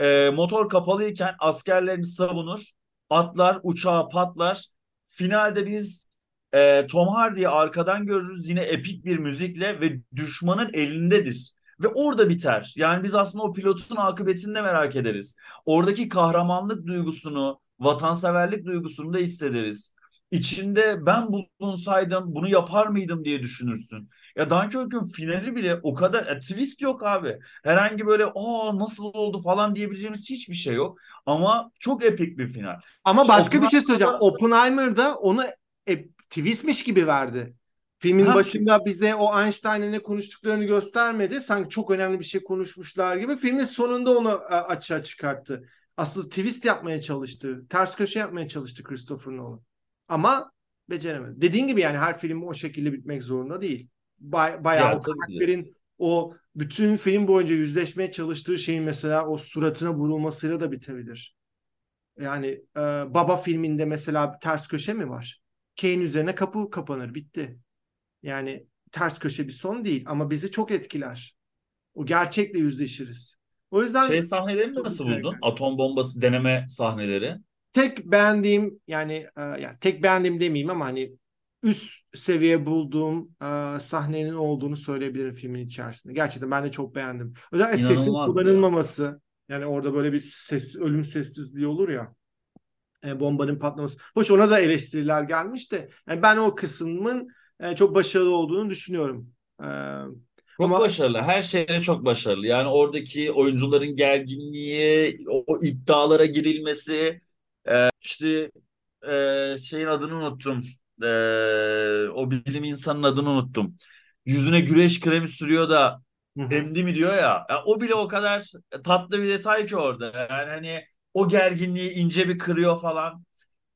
E, motor kapalıyken askerlerini savunur. Atlar uçağa patlar. Finalde biz e, Tom Hardy'yi arkadan görürüz yine epik bir müzikle ve düşmanın elindedir. Ve orada biter. Yani biz aslında o pilotun akıbetini de merak ederiz. Oradaki kahramanlık duygusunu, vatanseverlik duygusunu da hissederiz. içinde ben bulunsaydım bunu yapar mıydım diye düşünürsün. Ya Dunkirk'ün finali bile o kadar ya, twist yok abi. Herhangi böyle aa nasıl oldu falan diyebileceğimiz hiçbir şey yok. Ama çok epik bir final. Ama İşte başka bir şey söyleyeceğim. Oppenheimer'da onu e, twistmiş gibi verdi. Filmin Ha. başında bize o Einstein'ın ne konuştuklarını göstermedi. Sanki çok önemli bir şey konuşmuşlar gibi. Filmin sonunda onu e, açığa çıkarttı. Aslında twist yapmaya çalıştı. Ters köşe yapmaya çalıştı Christopher Nolan. Ama beceremedi. Dediğin gibi yani her film o şekilde bitmek zorunda değil. Bay, bayağı Ya, o karakterin o bütün film boyunca yüzleşmeye çalıştığı şeyin mesela o suratına vurulmasıyla da bitebilir. Yani e, Baba filminde mesela bir ters köşe mi var? Kane üzerine kapı kapanır, bitti. Yani ters köşe bir son değil ama bizi çok etkiler. O gerçekle yüzleşiriz. O yüzden Şey sahnelerini nasıl buldun? yani. Atom bombası deneme sahneleri. tek beğendiğim yani e, yani tek beğendiğim demeyeyim ama hani üst seviye bulduğum e, sahnenin olduğunu söyleyebilirim filmin içerisinde. Gerçekten ben de çok beğendim. Özellikle sesin İnanılmaz ya. kullanılmaması. Yani orada böyle bir ses, ölüm sessizliği olur ya. E, bombanın patlaması. Hoş ona da eleştiriler gelmiş de yani ben o kısmın e, çok başarılı olduğunu düşünüyorum. E, Çok Ama- başarılı. Her şeyle çok başarılı. Yani oradaki oyuncuların gerginliği, o, o iddialara girilmesi, e, işte e, şeyin adını unuttum. E, o bilim insanının adını unuttum. Yüzüne güreş kremi sürüyor da emdi mi diyor ya. Ya o bile o kadar tatlı bir detay ki orada. Yani hani o gerginliği ince bir kırıyor falan.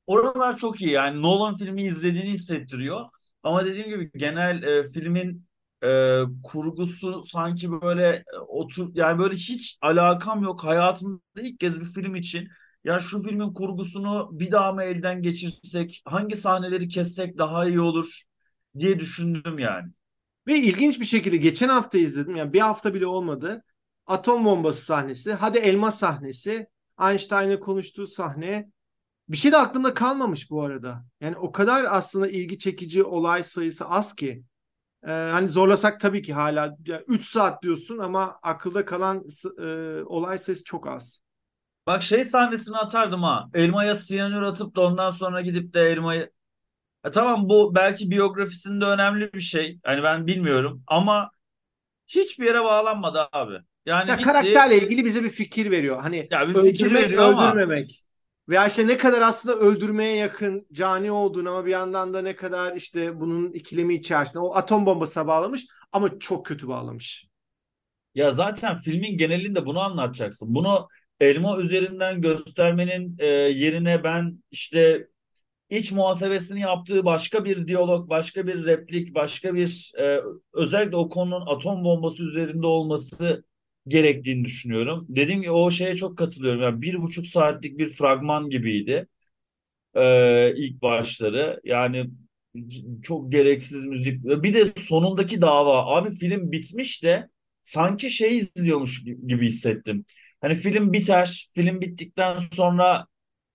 Oralar çok iyi. Yani Nolan filmi izlediğini hissettiriyor. Ama dediğim gibi genel e, filmin e, kurgusu sanki böyle e, otur yani böyle hiç alakam yok. Hayatımda ilk kez bir film için ya şu filmin kurgusunu bir daha mı elden geçirsek, hangi sahneleri kessek daha iyi olur diye düşündüm yani. Ve ilginç bir şekilde geçen hafta izledim. Yani bir hafta bile olmadı. Atom bombası sahnesi. Hadi elma sahnesi. Einstein'la konuştuğu sahne. Bir şey de aklımda kalmamış bu arada. Yani o kadar aslında ilgi çekici olay sayısı az ki. Ee, hani zorlasak tabii ki hala 3 saat diyorsun ama akılda kalan e, olay sayısı çok az. Bak şey sahnesini atardım ha. Elmaya siyanür atıp da ondan sonra gidip de elmayı E tamam bu belki biyografisinde önemli bir şey. Hani ben bilmiyorum ama hiçbir yere bağlanmadı abi. Yani Ya gitti. karakterle ilgili bize bir fikir veriyor. Hani Ya bir fikir veriyor ama- öldürmemek. Veya işte ne kadar aslında öldürmeye yakın cani olduğunu ama bir yandan da ne kadar işte bunun ikilemi içerisinde o atom bombasına bağlamış ama çok kötü bağlamış. Ya zaten filmin genelinde bunu anlatacaksın. Bunu elma üzerinden göstermenin e, yerine ben işte iç muhasebesini yaptığı başka bir diyalog, başka bir replik, başka bir e, özellikle o konunun atom bombası üzerinde olması gerektiğini düşünüyorum. Dediğim gibi o şeye çok katılıyorum. Yani bir buçuk saatlik bir fragman gibiydi e, ilk başları. Yani çok gereksiz müzik. Bir de sonundaki dava. Abi film bitmiş de sanki şey izliyormuş gibi hissettim. Hani film biter, film bittikten sonra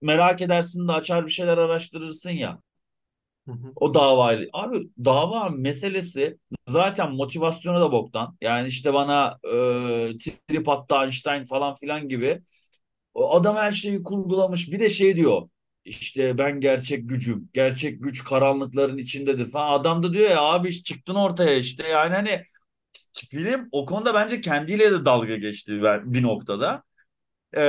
merak edersin de açar bir şeyler araştırırsın ya. Hı hı. O davayla. Abi dava meselesi zaten motivasyonu da boktan. Yani işte bana e, trip attı Einstein falan filan gibi. O adam her şeyi kurgulamış. Bir de şey diyor. İşte ben gerçek gücüm. Gerçek güç karanlıkların içindedir falan. Adam da diyor ya abi çıktın ortaya işte. Yani hani film o konuda bence kendiyle de dalga geçti bir noktada. Ee,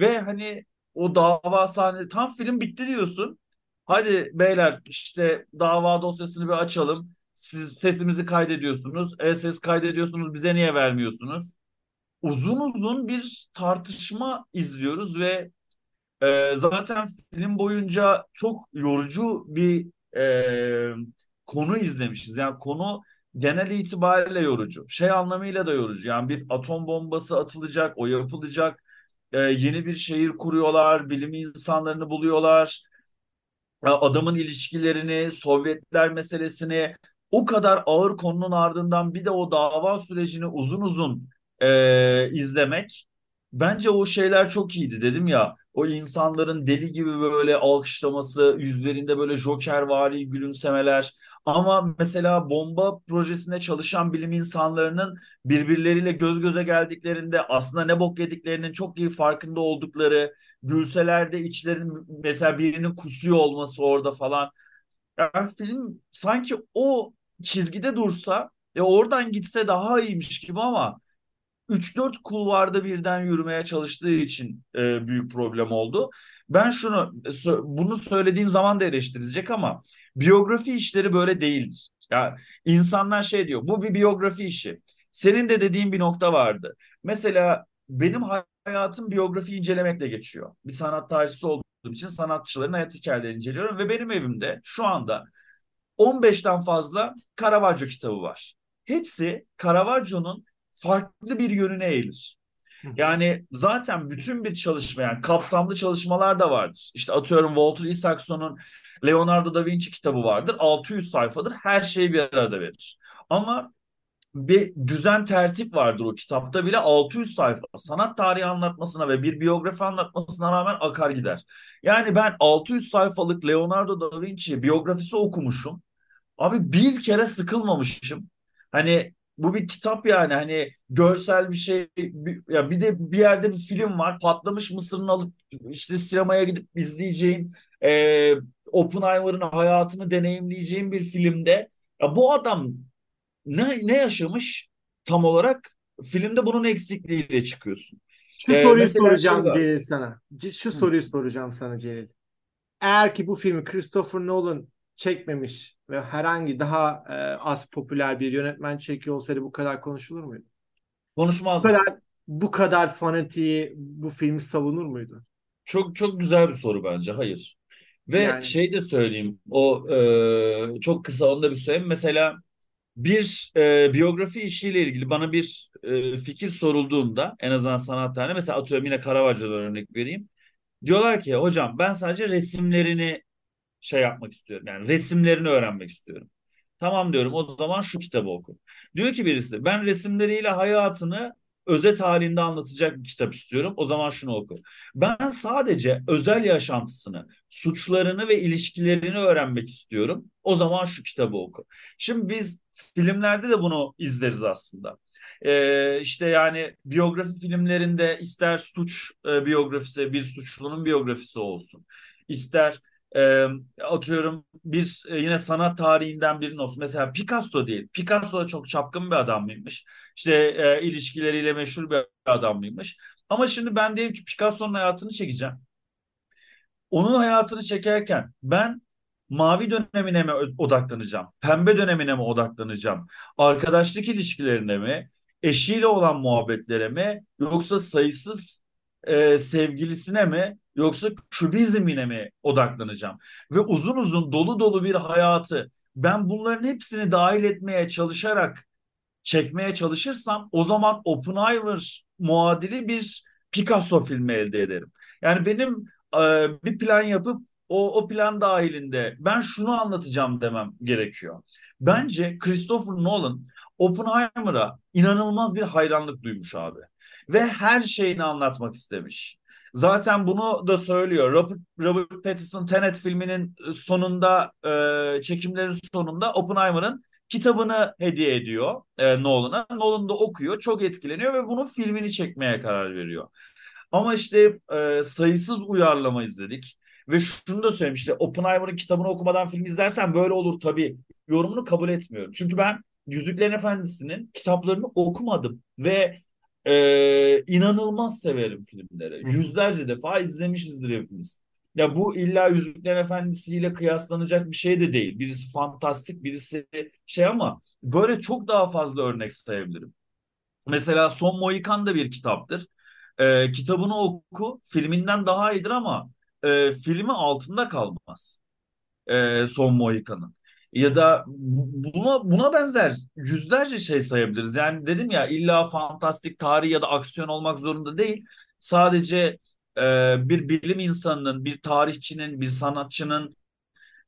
ve hani o dava sahne tam film bitti diyorsun. Hadi beyler işte dava dosyasını bir açalım. Siz sesimizi kaydediyorsunuz. E ses kaydediyorsunuz bize niye vermiyorsunuz? Uzun uzun bir tartışma izliyoruz ve e, zaten film boyunca çok yorucu bir e, konu izlemişiz. Yani konu genel itibariyle yorucu. Şey anlamıyla da yorucu. Yani bir atom bombası atılacak, o yapılacak. E, yeni bir şehir kuruyorlar, bilim insanlarını buluyorlar. Adamın ilişkilerini, Sovyetler meselesini o kadar ağır konunun ardından bir de o dava sürecini uzun uzun e, izlemek bence o şeyler çok iyiydi dedim ya. O insanların deli gibi böyle alkışlaması, yüzlerinde böyle jokervari gülümsemeler. Ama mesela bomba projesinde çalışan bilim insanlarının birbirleriyle göz göze geldiklerinde aslında ne bok yediklerinin çok iyi farkında oldukları, gülseler de içlerin mesela birinin kusuyor olması orada falan. Yani film sanki o çizgide dursa ya oradan gitse daha iyiymiş gibi ama 3-4 kulvarda birden yürümeye çalıştığı için e, büyük problem oldu. Ben şunu bunu söylediğim zaman da eleştirilecek ama biyografi işleri böyle değildir. Ya insanlar şey diyor bu bir biyografi işi. Senin de dediğin bir nokta vardı. Mesela benim hayatım biyografi incelemekle geçiyor. Bir sanat tarihçisi olduğum için sanatçıların hayat hikayelerini inceliyorum ve benim evimde şu anda 15'ten fazla Caravaggio kitabı var. Hepsi Caravaggio'nun farklı bir yönüne eğilir. Yani zaten bütün bir çalışma yani kapsamlı çalışmalar da vardır. İşte atıyorum Walter Isaacson'un Leonardo da Vinci kitabı vardır. 600 sayfadır. Her şeyi bir arada verir. Ama bir düzen tertip vardır o kitapta bile 600 sayfa sanat tarihi anlatmasına ve bir biyografi anlatmasına rağmen akar gider. Yani ben 600 sayfalık Leonardo da Vinci biyografisi okumuşum. Abi bir kere sıkılmamışım. Hani bu bir kitap yani hani görsel bir şey bir, ya bir de bir yerde bir film var patlamış mısırını alıp işte sinemaya gidip izleyeceğin e, Oppenheimer'ın hayatını deneyimleyeceğin bir filmde ya bu adam ne, ne yaşamış tam olarak filmde bunun eksikliğiyle çıkıyorsun. Şu ee, soruyu soracağım şey Celil sana. Şu Hı. soruyu soracağım sana Celil. Eğer ki bu filmi Christopher Nolan çekmemiş ve herhangi daha e, az popüler bir yönetmen çekiyor olsaydı bu kadar konuşulur muydu? Konuşmaz. Bu kadar, bu kadar fanatiği bu filmi savunur muydu? Çok çok güzel bir soru bence. Hayır. Ve yani... şey de söyleyeyim. O e, çok kısa onu da bir söyleyeyim. Mesela bir e, biyografi işiyle ilgili bana bir e, fikir sorulduğunda en azından sanat tane mesela atıyorum yine Caravaggio'dan örnek vereyim. Diyorlar ki hocam ben sadece resimlerini şey yapmak istiyorum. Yani resimlerini öğrenmek istiyorum. Tamam diyorum o zaman şu kitabı oku. Diyor ki birisi ben resimleriyle hayatını özet halinde anlatacak bir kitap istiyorum. O zaman şunu oku. Ben sadece özel yaşantısını, suçlarını ve ilişkilerini öğrenmek istiyorum. O zaman şu kitabı oku. Şimdi biz filmlerde de bunu izleriz aslında. Ee, işte yani biyografi filmlerinde ister suç e, biyografisi, bir suçlunun biyografisi olsun. ister e, atıyorum bir e, yine sanat tarihinden birinin olsun. Mesela Picasso değil. Picasso da çok çapkın bir adam mıymış? İşte e, ilişkileriyle meşhur bir adam mıymış? Ama şimdi ben diyelim ki Picasso'nun hayatını çekeceğim. Onun hayatını çekerken ben mavi dönemine mi odaklanacağım? Pembe dönemine mi odaklanacağım? Arkadaşlık ilişkilerine mi? Eşiyle olan muhabbetlere mi? Yoksa sayısız e, sevgilisine mi? yoksa kübizmine mi odaklanacağım? Ve uzun uzun dolu dolu bir hayatı ben bunların hepsini dahil etmeye çalışarak çekmeye çalışırsam o zaman Oppenheimer muadili bir Picasso filmi elde ederim. Yani benim e, bir plan yapıp o, o plan dahilinde ben şunu anlatacağım demem gerekiyor. Bence Christopher Nolan Oppenheimer'a inanılmaz bir hayranlık duymuş abi. Ve her şeyini anlatmak istemiş. Zaten bunu da söylüyor. Robert, Robert Pattinson Tenet filminin sonunda e, çekimlerin sonunda Oppenheimer'ın kitabını hediye ediyor e, Nolan'a. Nolan da okuyor, çok etkileniyor ve bunun filmini çekmeye karar veriyor. Ama işte e, sayısız uyarlama izledik. Ve şunu da söyleyeyim işte Oppenheimer'ın kitabını okumadan film izlersen böyle olur tabii yorumunu kabul etmiyorum. Çünkü ben Yüzüklerin Efendisi'nin kitaplarını okumadım ve ee, inanılmaz severim filmleri. Yüzlerce defa izlemişizdir hepimiz. Ya bu illa Yüzüklerin Efendisi ile kıyaslanacak bir şey de değil. Birisi fantastik, birisi şey ama böyle çok daha fazla örnek sayabilirim. Mesela Son Mohikan da bir kitaptır. Ee, kitabını oku, filminden daha iyidir ama e, filmi altında kalmaz. E, Son Mohikan'ın ya da buna buna benzer yüzlerce şey sayabiliriz. Yani dedim ya illa fantastik tarih ya da aksiyon olmak zorunda değil. Sadece e, bir bilim insanının, bir tarihçinin, bir sanatçının,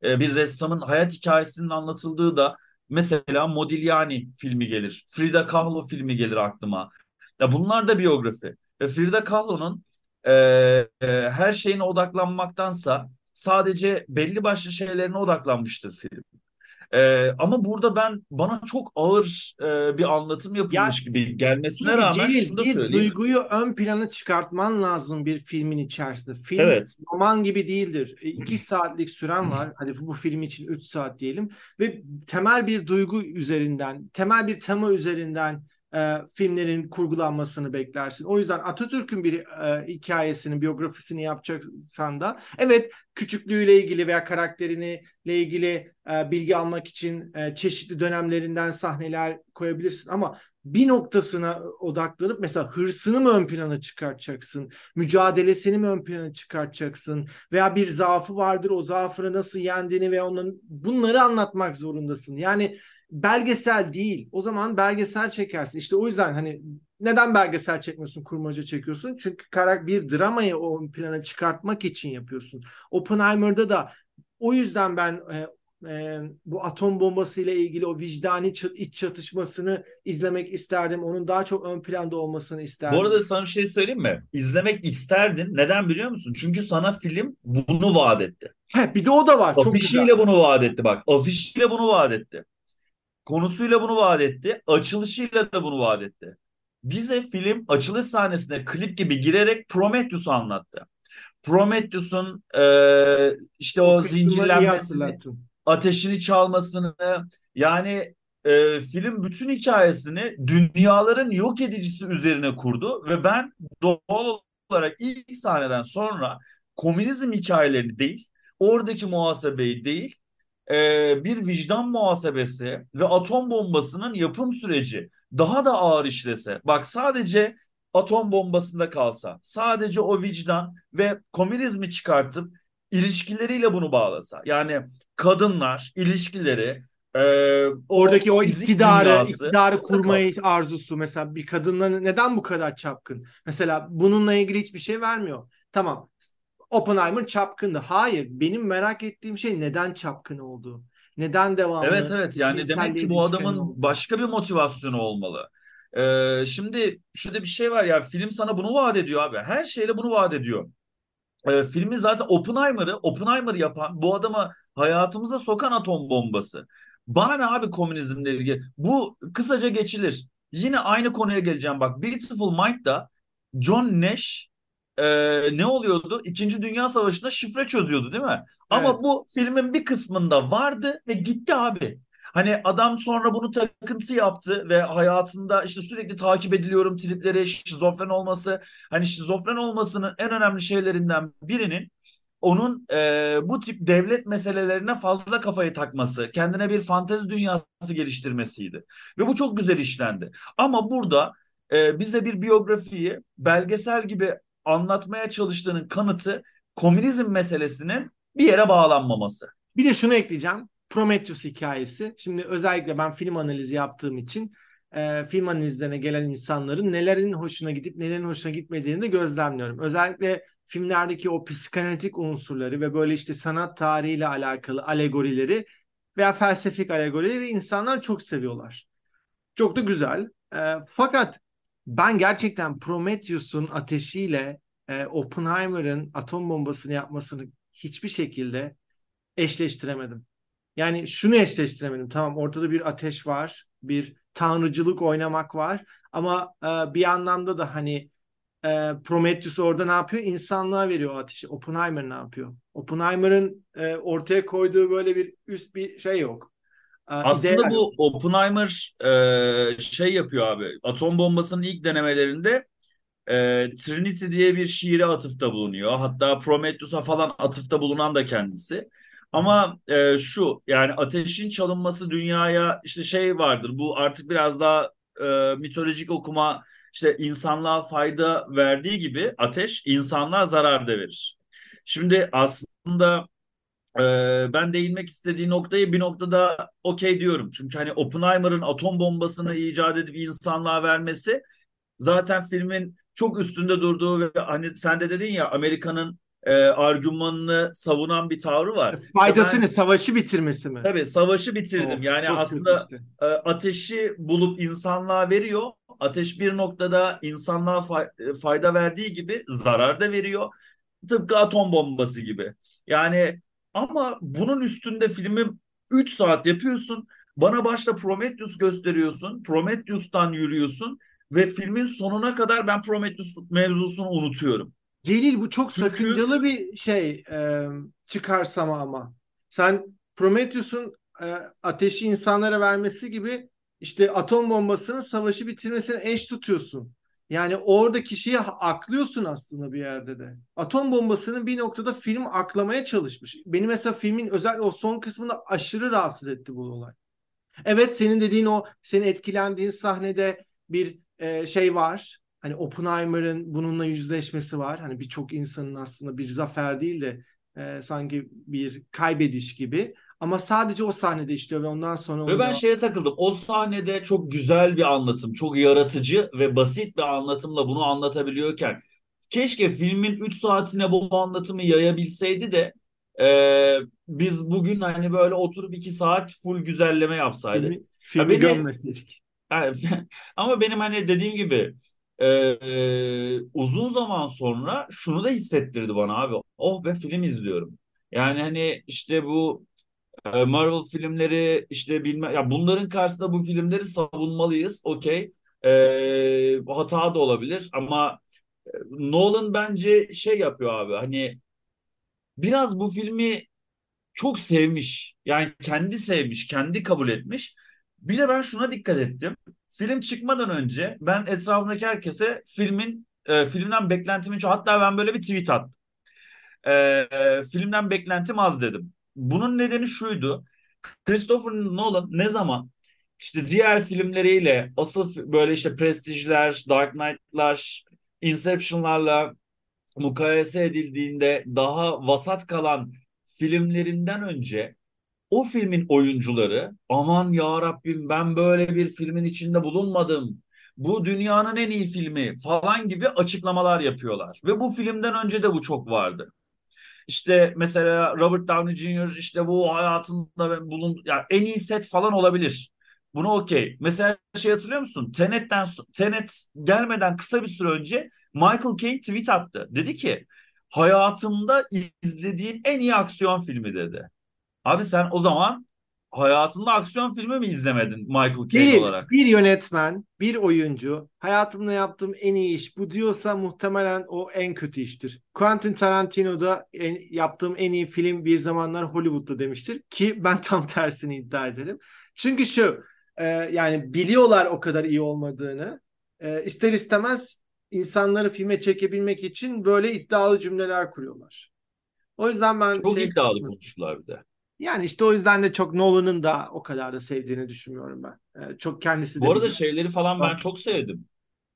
e, bir ressamın hayat hikayesinin anlatıldığı da mesela Modigliani filmi gelir. Frida Kahlo filmi gelir aklıma. Ya bunlar da biyografi. Ve Frida Kahlo'nun e, e, her şeyine odaklanmaktansa sadece belli başlı şeylerine odaklanmıştır film. Ee, ama burada ben bana çok ağır e, bir anlatım yapılmış gibi gelmesine Bir, rağmen Celil, şunu da bir söyleyeyim. duyguyu ön plana çıkartman lazım bir filmin içerisinde. Film Evet. roman gibi değildir. E, İki (clears throat) saatlik süren var. Hadi bu, bu film için üç saat diyelim. Ve temel bir duygu üzerinden, temel bir tema üzerinden e, filmlerin kurgulanmasını beklersin. O yüzden Atatürk'ün bir e, hikayesini, biyografisini yapacaksan da evet küçüklüğüyle ilgili veya karakterini ile ilgili e, bilgi almak için e, çeşitli dönemlerinden sahneler koyabilirsin ama bir noktasına odaklanıp mesela hırsını mı ön plana çıkartacaksın? Mücadelesini mi ön plana çıkartacaksın? Veya bir zaafı vardır o zaafını nasıl yendiğini ve onun bunları anlatmak zorundasın. Yani belgesel değil. O zaman belgesel çekersin. İşte o yüzden hani neden belgesel çekmiyorsun, kurmaca çekiyorsun? Çünkü karak bir dramayı o plana çıkartmak için yapıyorsun. Oppenheimer'da da o yüzden ben e, e, bu atom bombası ile ilgili o vicdani iç çatışmasını izlemek isterdim. Onun daha çok ön planda olmasını isterdim. Bu arada sana bir şey söyleyeyim mi? İzlemek isterdin. Neden biliyor musun? Çünkü sana film bunu vaat etti. He, bir de o da var. Afişiyle çok bunu vaat etti bak. Afişiyle bunu vaat etti. Konusuyla bunu vaat etti. Açılışıyla da bunu vaat etti. Bize film açılış sahnesinde klip gibi girerek Prometheus'u anlattı. Prometheus'un e, işte o, o zincirlenmesini, ateşini çalmasını yani e, film bütün hikayesini dünyaların yok edicisi üzerine kurdu ve ben doğal olarak ilk sahneden sonra komünizm hikayelerini değil, oradaki muhasebeyi değil, e, bir vicdan muhasebesi ve atom bombasının yapım süreci daha da ağır işlese, bak sadece atom bombasında kalsa, sadece o vicdan ve komünizmi çıkartıp ilişkileriyle bunu bağlasa. Yani kadınlar ilişkileri e, oradaki o, o iktidarı iktidarı kurmayı arzusu mesela bir kadınla neden bu kadar çapkın? Mesela bununla ilgili hiçbir şey vermiyor. Tamam. Oppenheimer çapkındı. Hayır, benim merak ettiğim şey neden çapkın oldu? Neden devamlı? Evet evet yani demek ki bu adamın oldu? başka bir motivasyonu olmalı. Ee, şimdi şurada bir şey var ya film sana bunu vaat ediyor abi. Her şeyle bunu vaat ediyor. Ee, filmi zaten Oppenheimer'ı Oppenheimer yapan bu adamı hayatımıza sokan atom bombası. Bana ne abi komünizmle ilgili? Bu kısaca geçilir. Yine aynı konuya geleceğim bak. Beautiful Mind'da John Nash e, ne oluyordu? İkinci Dünya Savaşı'nda şifre çözüyordu değil mi? Ama evet. bu filmin bir kısmında vardı ve gitti abi. Hani adam sonra bunu takıntı yaptı ve hayatında işte sürekli takip ediliyorum tripleri, şizofren olması. Hani şizofren olmasının en önemli şeylerinden birinin onun e, bu tip devlet meselelerine fazla kafayı takması, kendine bir fantezi dünyası geliştirmesiydi. Ve bu çok güzel işlendi. Ama burada e, bize bir biyografiyi belgesel gibi anlatmaya çalıştığının kanıtı komünizm meselesinin bir yere bağlanmaması. Bir de şunu ekleyeceğim. Prometheus hikayesi. Şimdi özellikle ben film analizi yaptığım için e, film analizlerine gelen insanların nelerin hoşuna gidip nelerin hoşuna gitmediğini de gözlemliyorum. Özellikle filmlerdeki o psikanalitik unsurları ve böyle işte sanat tarihiyle alakalı alegorileri veya felsefik alegorileri insanlar çok seviyorlar. Çok da güzel. E, fakat ben gerçekten Prometheus'un ateşiyle e, Oppenheimer'ın atom bombasını yapmasını hiçbir şekilde eşleştiremedim. Yani şunu eşleştiremedim. Tamam ortada bir ateş var, bir tanrıcılık oynamak var ama e, bir anlamda da hani e, Prometheus orada ne yapıyor? İnsanlığa veriyor o ateşi. Oppenheimer ne yapıyor? Oppenheimer'ın e, ortaya koyduğu böyle bir üst bir şey yok. E, Aslında bu yok. Oppenheimer e, şey yapıyor abi. Atom bombasının ilk denemelerinde e, Trinity diye bir şiire atıfta bulunuyor. Hatta Prometheus'a falan atıfta bulunan da kendisi. Ama e, şu yani ateşin çalınması dünyaya işte şey vardır. Bu artık biraz daha e, mitolojik okuma işte insanlığa fayda verdiği gibi ateş insanlığa zarar da verir. Şimdi aslında e, ben değinmek istediği noktayı bir noktada okey diyorum. Çünkü hani Oppenheimer'ın atom bombasını icat edip insanlığa vermesi zaten filmin çok üstünde durduğu ve hani sen de dedin ya Amerika'nın e, argümanını savunan bir tavrı var. Faydasını, ben, savaşı bitirmesi mi? Tabii savaşı bitirdim. Oh, yani aslında e, ateşi bulup insanlığa veriyor. Ateş bir noktada insanlığa fayda verdiği gibi zarar da veriyor. Tıpkı atom bombası gibi. Yani ama bunun üstünde filmi 3 saat yapıyorsun. Bana başta Prometheus gösteriyorsun. Prometheus'tan yürüyorsun ve filmin sonuna kadar ben Prometheus mevzusunu unutuyorum. Celil bu çok Çünkü- sakıncalı bir şey e, çıkarsama ama. Sen Prometheus'un e, ateşi insanlara vermesi gibi işte atom bombasının savaşı bitirmesine eş tutuyorsun. Yani orada kişiyi aklıyorsun aslında bir yerde de. Atom bombasının bir noktada film aklamaya çalışmış. Beni mesela filmin özellikle o son kısmında aşırı rahatsız etti bu olay. Evet senin dediğin o senin etkilendiğin sahnede bir e, şey var. Hani Oppenheimer'ın bununla yüzleşmesi var. Hani birçok insanın aslında bir zafer değil de e, sanki bir kaybediş gibi. Ama sadece o sahnede işliyor ve ondan sonra Ve ben devam- şeye takıldım. O sahnede çok güzel bir anlatım, çok yaratıcı ve basit bir anlatımla bunu anlatabiliyorken keşke filmin 3 saatine bu anlatımı yayabilseydi de e, biz bugün hani böyle oturup 2 saat full güzelleme yapsaydık. filmi, filmi beni- gömmeseydik. Yani, (laughs) ama benim hani dediğim gibi e, e, uzun zaman sonra şunu da hissettirdi bana abi. Oh be film izliyorum. Yani hani işte bu Marvel filmleri işte bilmem ya bunların karşısında bu filmleri savunmalıyız. Okey. E, hata da olabilir ama e, Nolan bence şey yapıyor abi. Hani biraz bu filmi çok sevmiş. Yani kendi sevmiş, kendi kabul etmiş. Bir de ben şuna dikkat ettim. Film çıkmadan önce ben etrafımdaki herkese filmin e, filmden beklentimin çok hatta ben böyle bir tweet attım. E, e, filmden beklentim az dedim. Bunun nedeni şuydu. Christopher Nolan ne zaman işte diğer filmleriyle asıl böyle işte Prestige'ler, Dark Knight'lar, Inception'larla mukayese edildiğinde daha vasat kalan filmlerinden önce o filmin oyuncuları aman ya Rabbim ben böyle bir filmin içinde bulunmadım. Bu dünyanın en iyi filmi falan gibi açıklamalar yapıyorlar. Ve bu filmden önce de bu çok vardı. İşte mesela Robert Downey Jr. işte bu hayatında bulun yani en iyi set falan olabilir. Bunu okey. Mesela şey hatırlıyor musun? Tenet'ten Tenet gelmeden kısa bir süre önce Michael Caine tweet attı. Dedi ki hayatımda izlediğim en iyi aksiyon filmi dedi. Abi sen o zaman hayatında aksiyon filmi mi izlemedin Michael Caine olarak? bir yönetmen, bir oyuncu hayatımda yaptığım en iyi iş bu diyorsa muhtemelen o en kötü iştir. Quentin Tarantino da en, yaptığım en iyi film bir zamanlar Hollywood'da demiştir ki ben tam tersini iddia ederim. Çünkü şu e, yani biliyorlar o kadar iyi olmadığını e, ister istemez insanları filme çekebilmek için böyle iddialı cümleler kuruyorlar. O yüzden ben Çok şey iddialı konuştular bir de. Yani işte o yüzden de çok Nolan'ın da o kadar da sevdiğini düşünmüyorum ben. E, çok kendisi de Bu arada biliyor. şeyleri falan ben çok sevdim.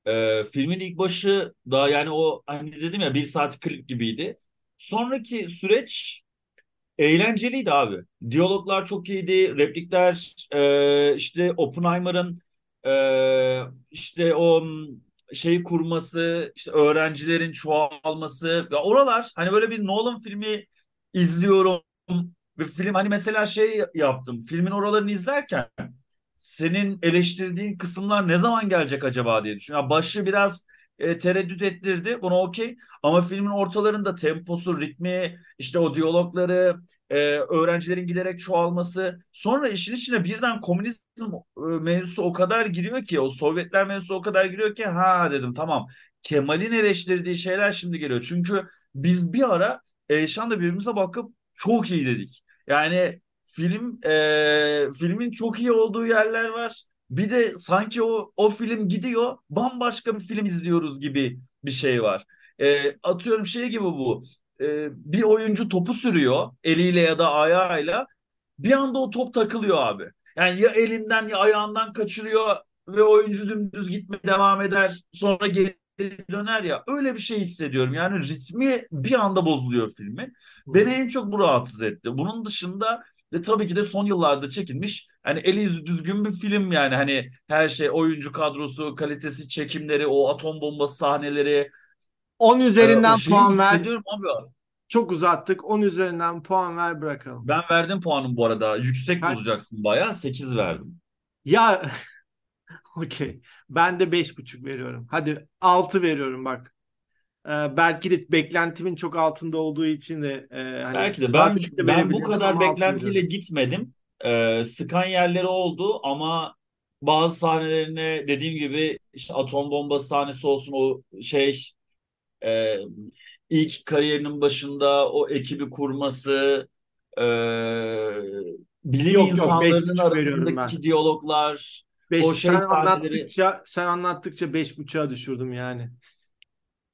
Ee, filmin ilk başı daha yani o hani dedim ya bir saat klip gibiydi. Sonraki süreç eğlenceliydi abi. Diyaloglar çok iyiydi. Replikler e, işte Oppenheimer'ın e, işte o şeyi kurması, işte öğrencilerin çoğalması. Ya oralar hani böyle bir Nolan filmi izliyorum. Bir film hani mesela şey yaptım. Filmin oralarını izlerken senin eleştirdiğin kısımlar ne zaman gelecek acaba diye düşünüyorum. Ya başı biraz e, tereddüt ettirdi. Buna okey. Ama filmin ortalarında temposu, ritmi, işte o diyalogları, e, öğrencilerin giderek çoğalması. Sonra işin içine birden komünizm e, mevzusu o kadar giriyor ki, o Sovyetler mevzusu o kadar giriyor ki ha dedim tamam. Kemal'in eleştirdiği şeyler şimdi geliyor. Çünkü biz bir ara Eyşan'la birbirimize bakıp çok iyi dedik. Yani film e, filmin çok iyi olduğu yerler var. Bir de sanki o o film gidiyor, bambaşka bir film izliyoruz gibi bir şey var. E, atıyorum şey gibi bu. E, bir oyuncu topu sürüyor eliyle ya da ayağıyla. Bir anda o top takılıyor abi. Yani ya elinden ya ayağından kaçırıyor ve oyuncu dümdüz gitmeye devam eder. Sonra geri döner ya. Öyle bir şey hissediyorum. Yani ritmi bir anda bozuluyor filmin. Beni en çok bu rahatsız etti. Bunun dışında ve tabii ki de son yıllarda çekilmiş hani eli yüzü düzgün bir film yani hani her şey oyuncu kadrosu, kalitesi, çekimleri, o atom bombası sahneleri 10 e, üzerinden şeyi puan ver. abi. Çok uzattık. 10 üzerinden puan ver bırakalım. Ben verdim puanım bu arada. Yüksek Kaç? bulacaksın bayağı. 8 verdim. Ya (laughs) okey. Ben de 5,5 veriyorum. Hadi 6 veriyorum bak. Ee, belki de beklentimin çok altında olduğu için de e, hani Belki de ben de ben bu kadar beklentiyle gitmedim. e, sıkan yerleri oldu ama bazı sahnelerine dediğim gibi işte atom bombası sahnesi olsun o şey e, ilk kariyerinin başında o ekibi kurması e, bilim Yok yok veriyorum ben. arasındaki diyaloglar o Beş, sen şey sahneleri anlattıkça sen anlattıkça beş buçuğa düşürdüm yani.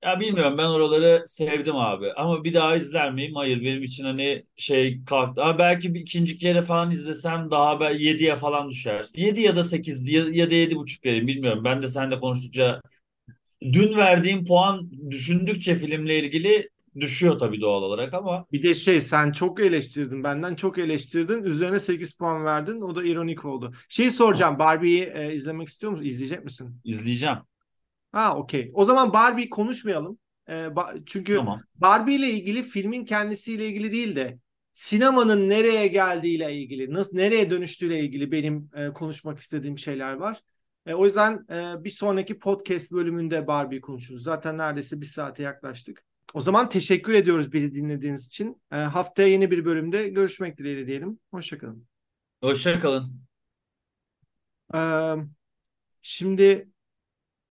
Ya bilmiyorum ben oraları sevdim abi. Ama bir daha izler miyim? Hayır benim için hani şey kalktı. Ama belki bir ikinci kere falan izlesem daha ben 7'ye falan düşer. 7 ya da 8 ya, ya da 7,5 vereyim bilmiyorum. Ben de seninle konuştukça dün verdiğim puan düşündükçe filmle ilgili düşüyor tabii doğal olarak ama Bir de şey sen çok eleştirdin benden çok eleştirdin üzerine 8 puan verdin o da ironik oldu. Şey soracağım Barbie'yi e, izlemek istiyor musun? İzleyecek misin? izleyeceğim. Ha okey. O zaman Barbie konuşmayalım. E, ba- çünkü Tamam. Barbie ile ilgili filmin kendisiyle ilgili değil de sinemanın nereye geldiğiyle ilgili, nasıl nereye dönüştüğüyle ilgili benim e, konuşmak istediğim şeyler var. E, o yüzden e, bir sonraki podcast bölümünde Barbie konuşuruz. Zaten neredeyse bir saate yaklaştık. O zaman teşekkür ediyoruz bizi dinlediğiniz için. E, haftaya yeni bir bölümde görüşmek dileğiyle diyelim. Hoşçakalın. Hoşça kalın. E, şimdi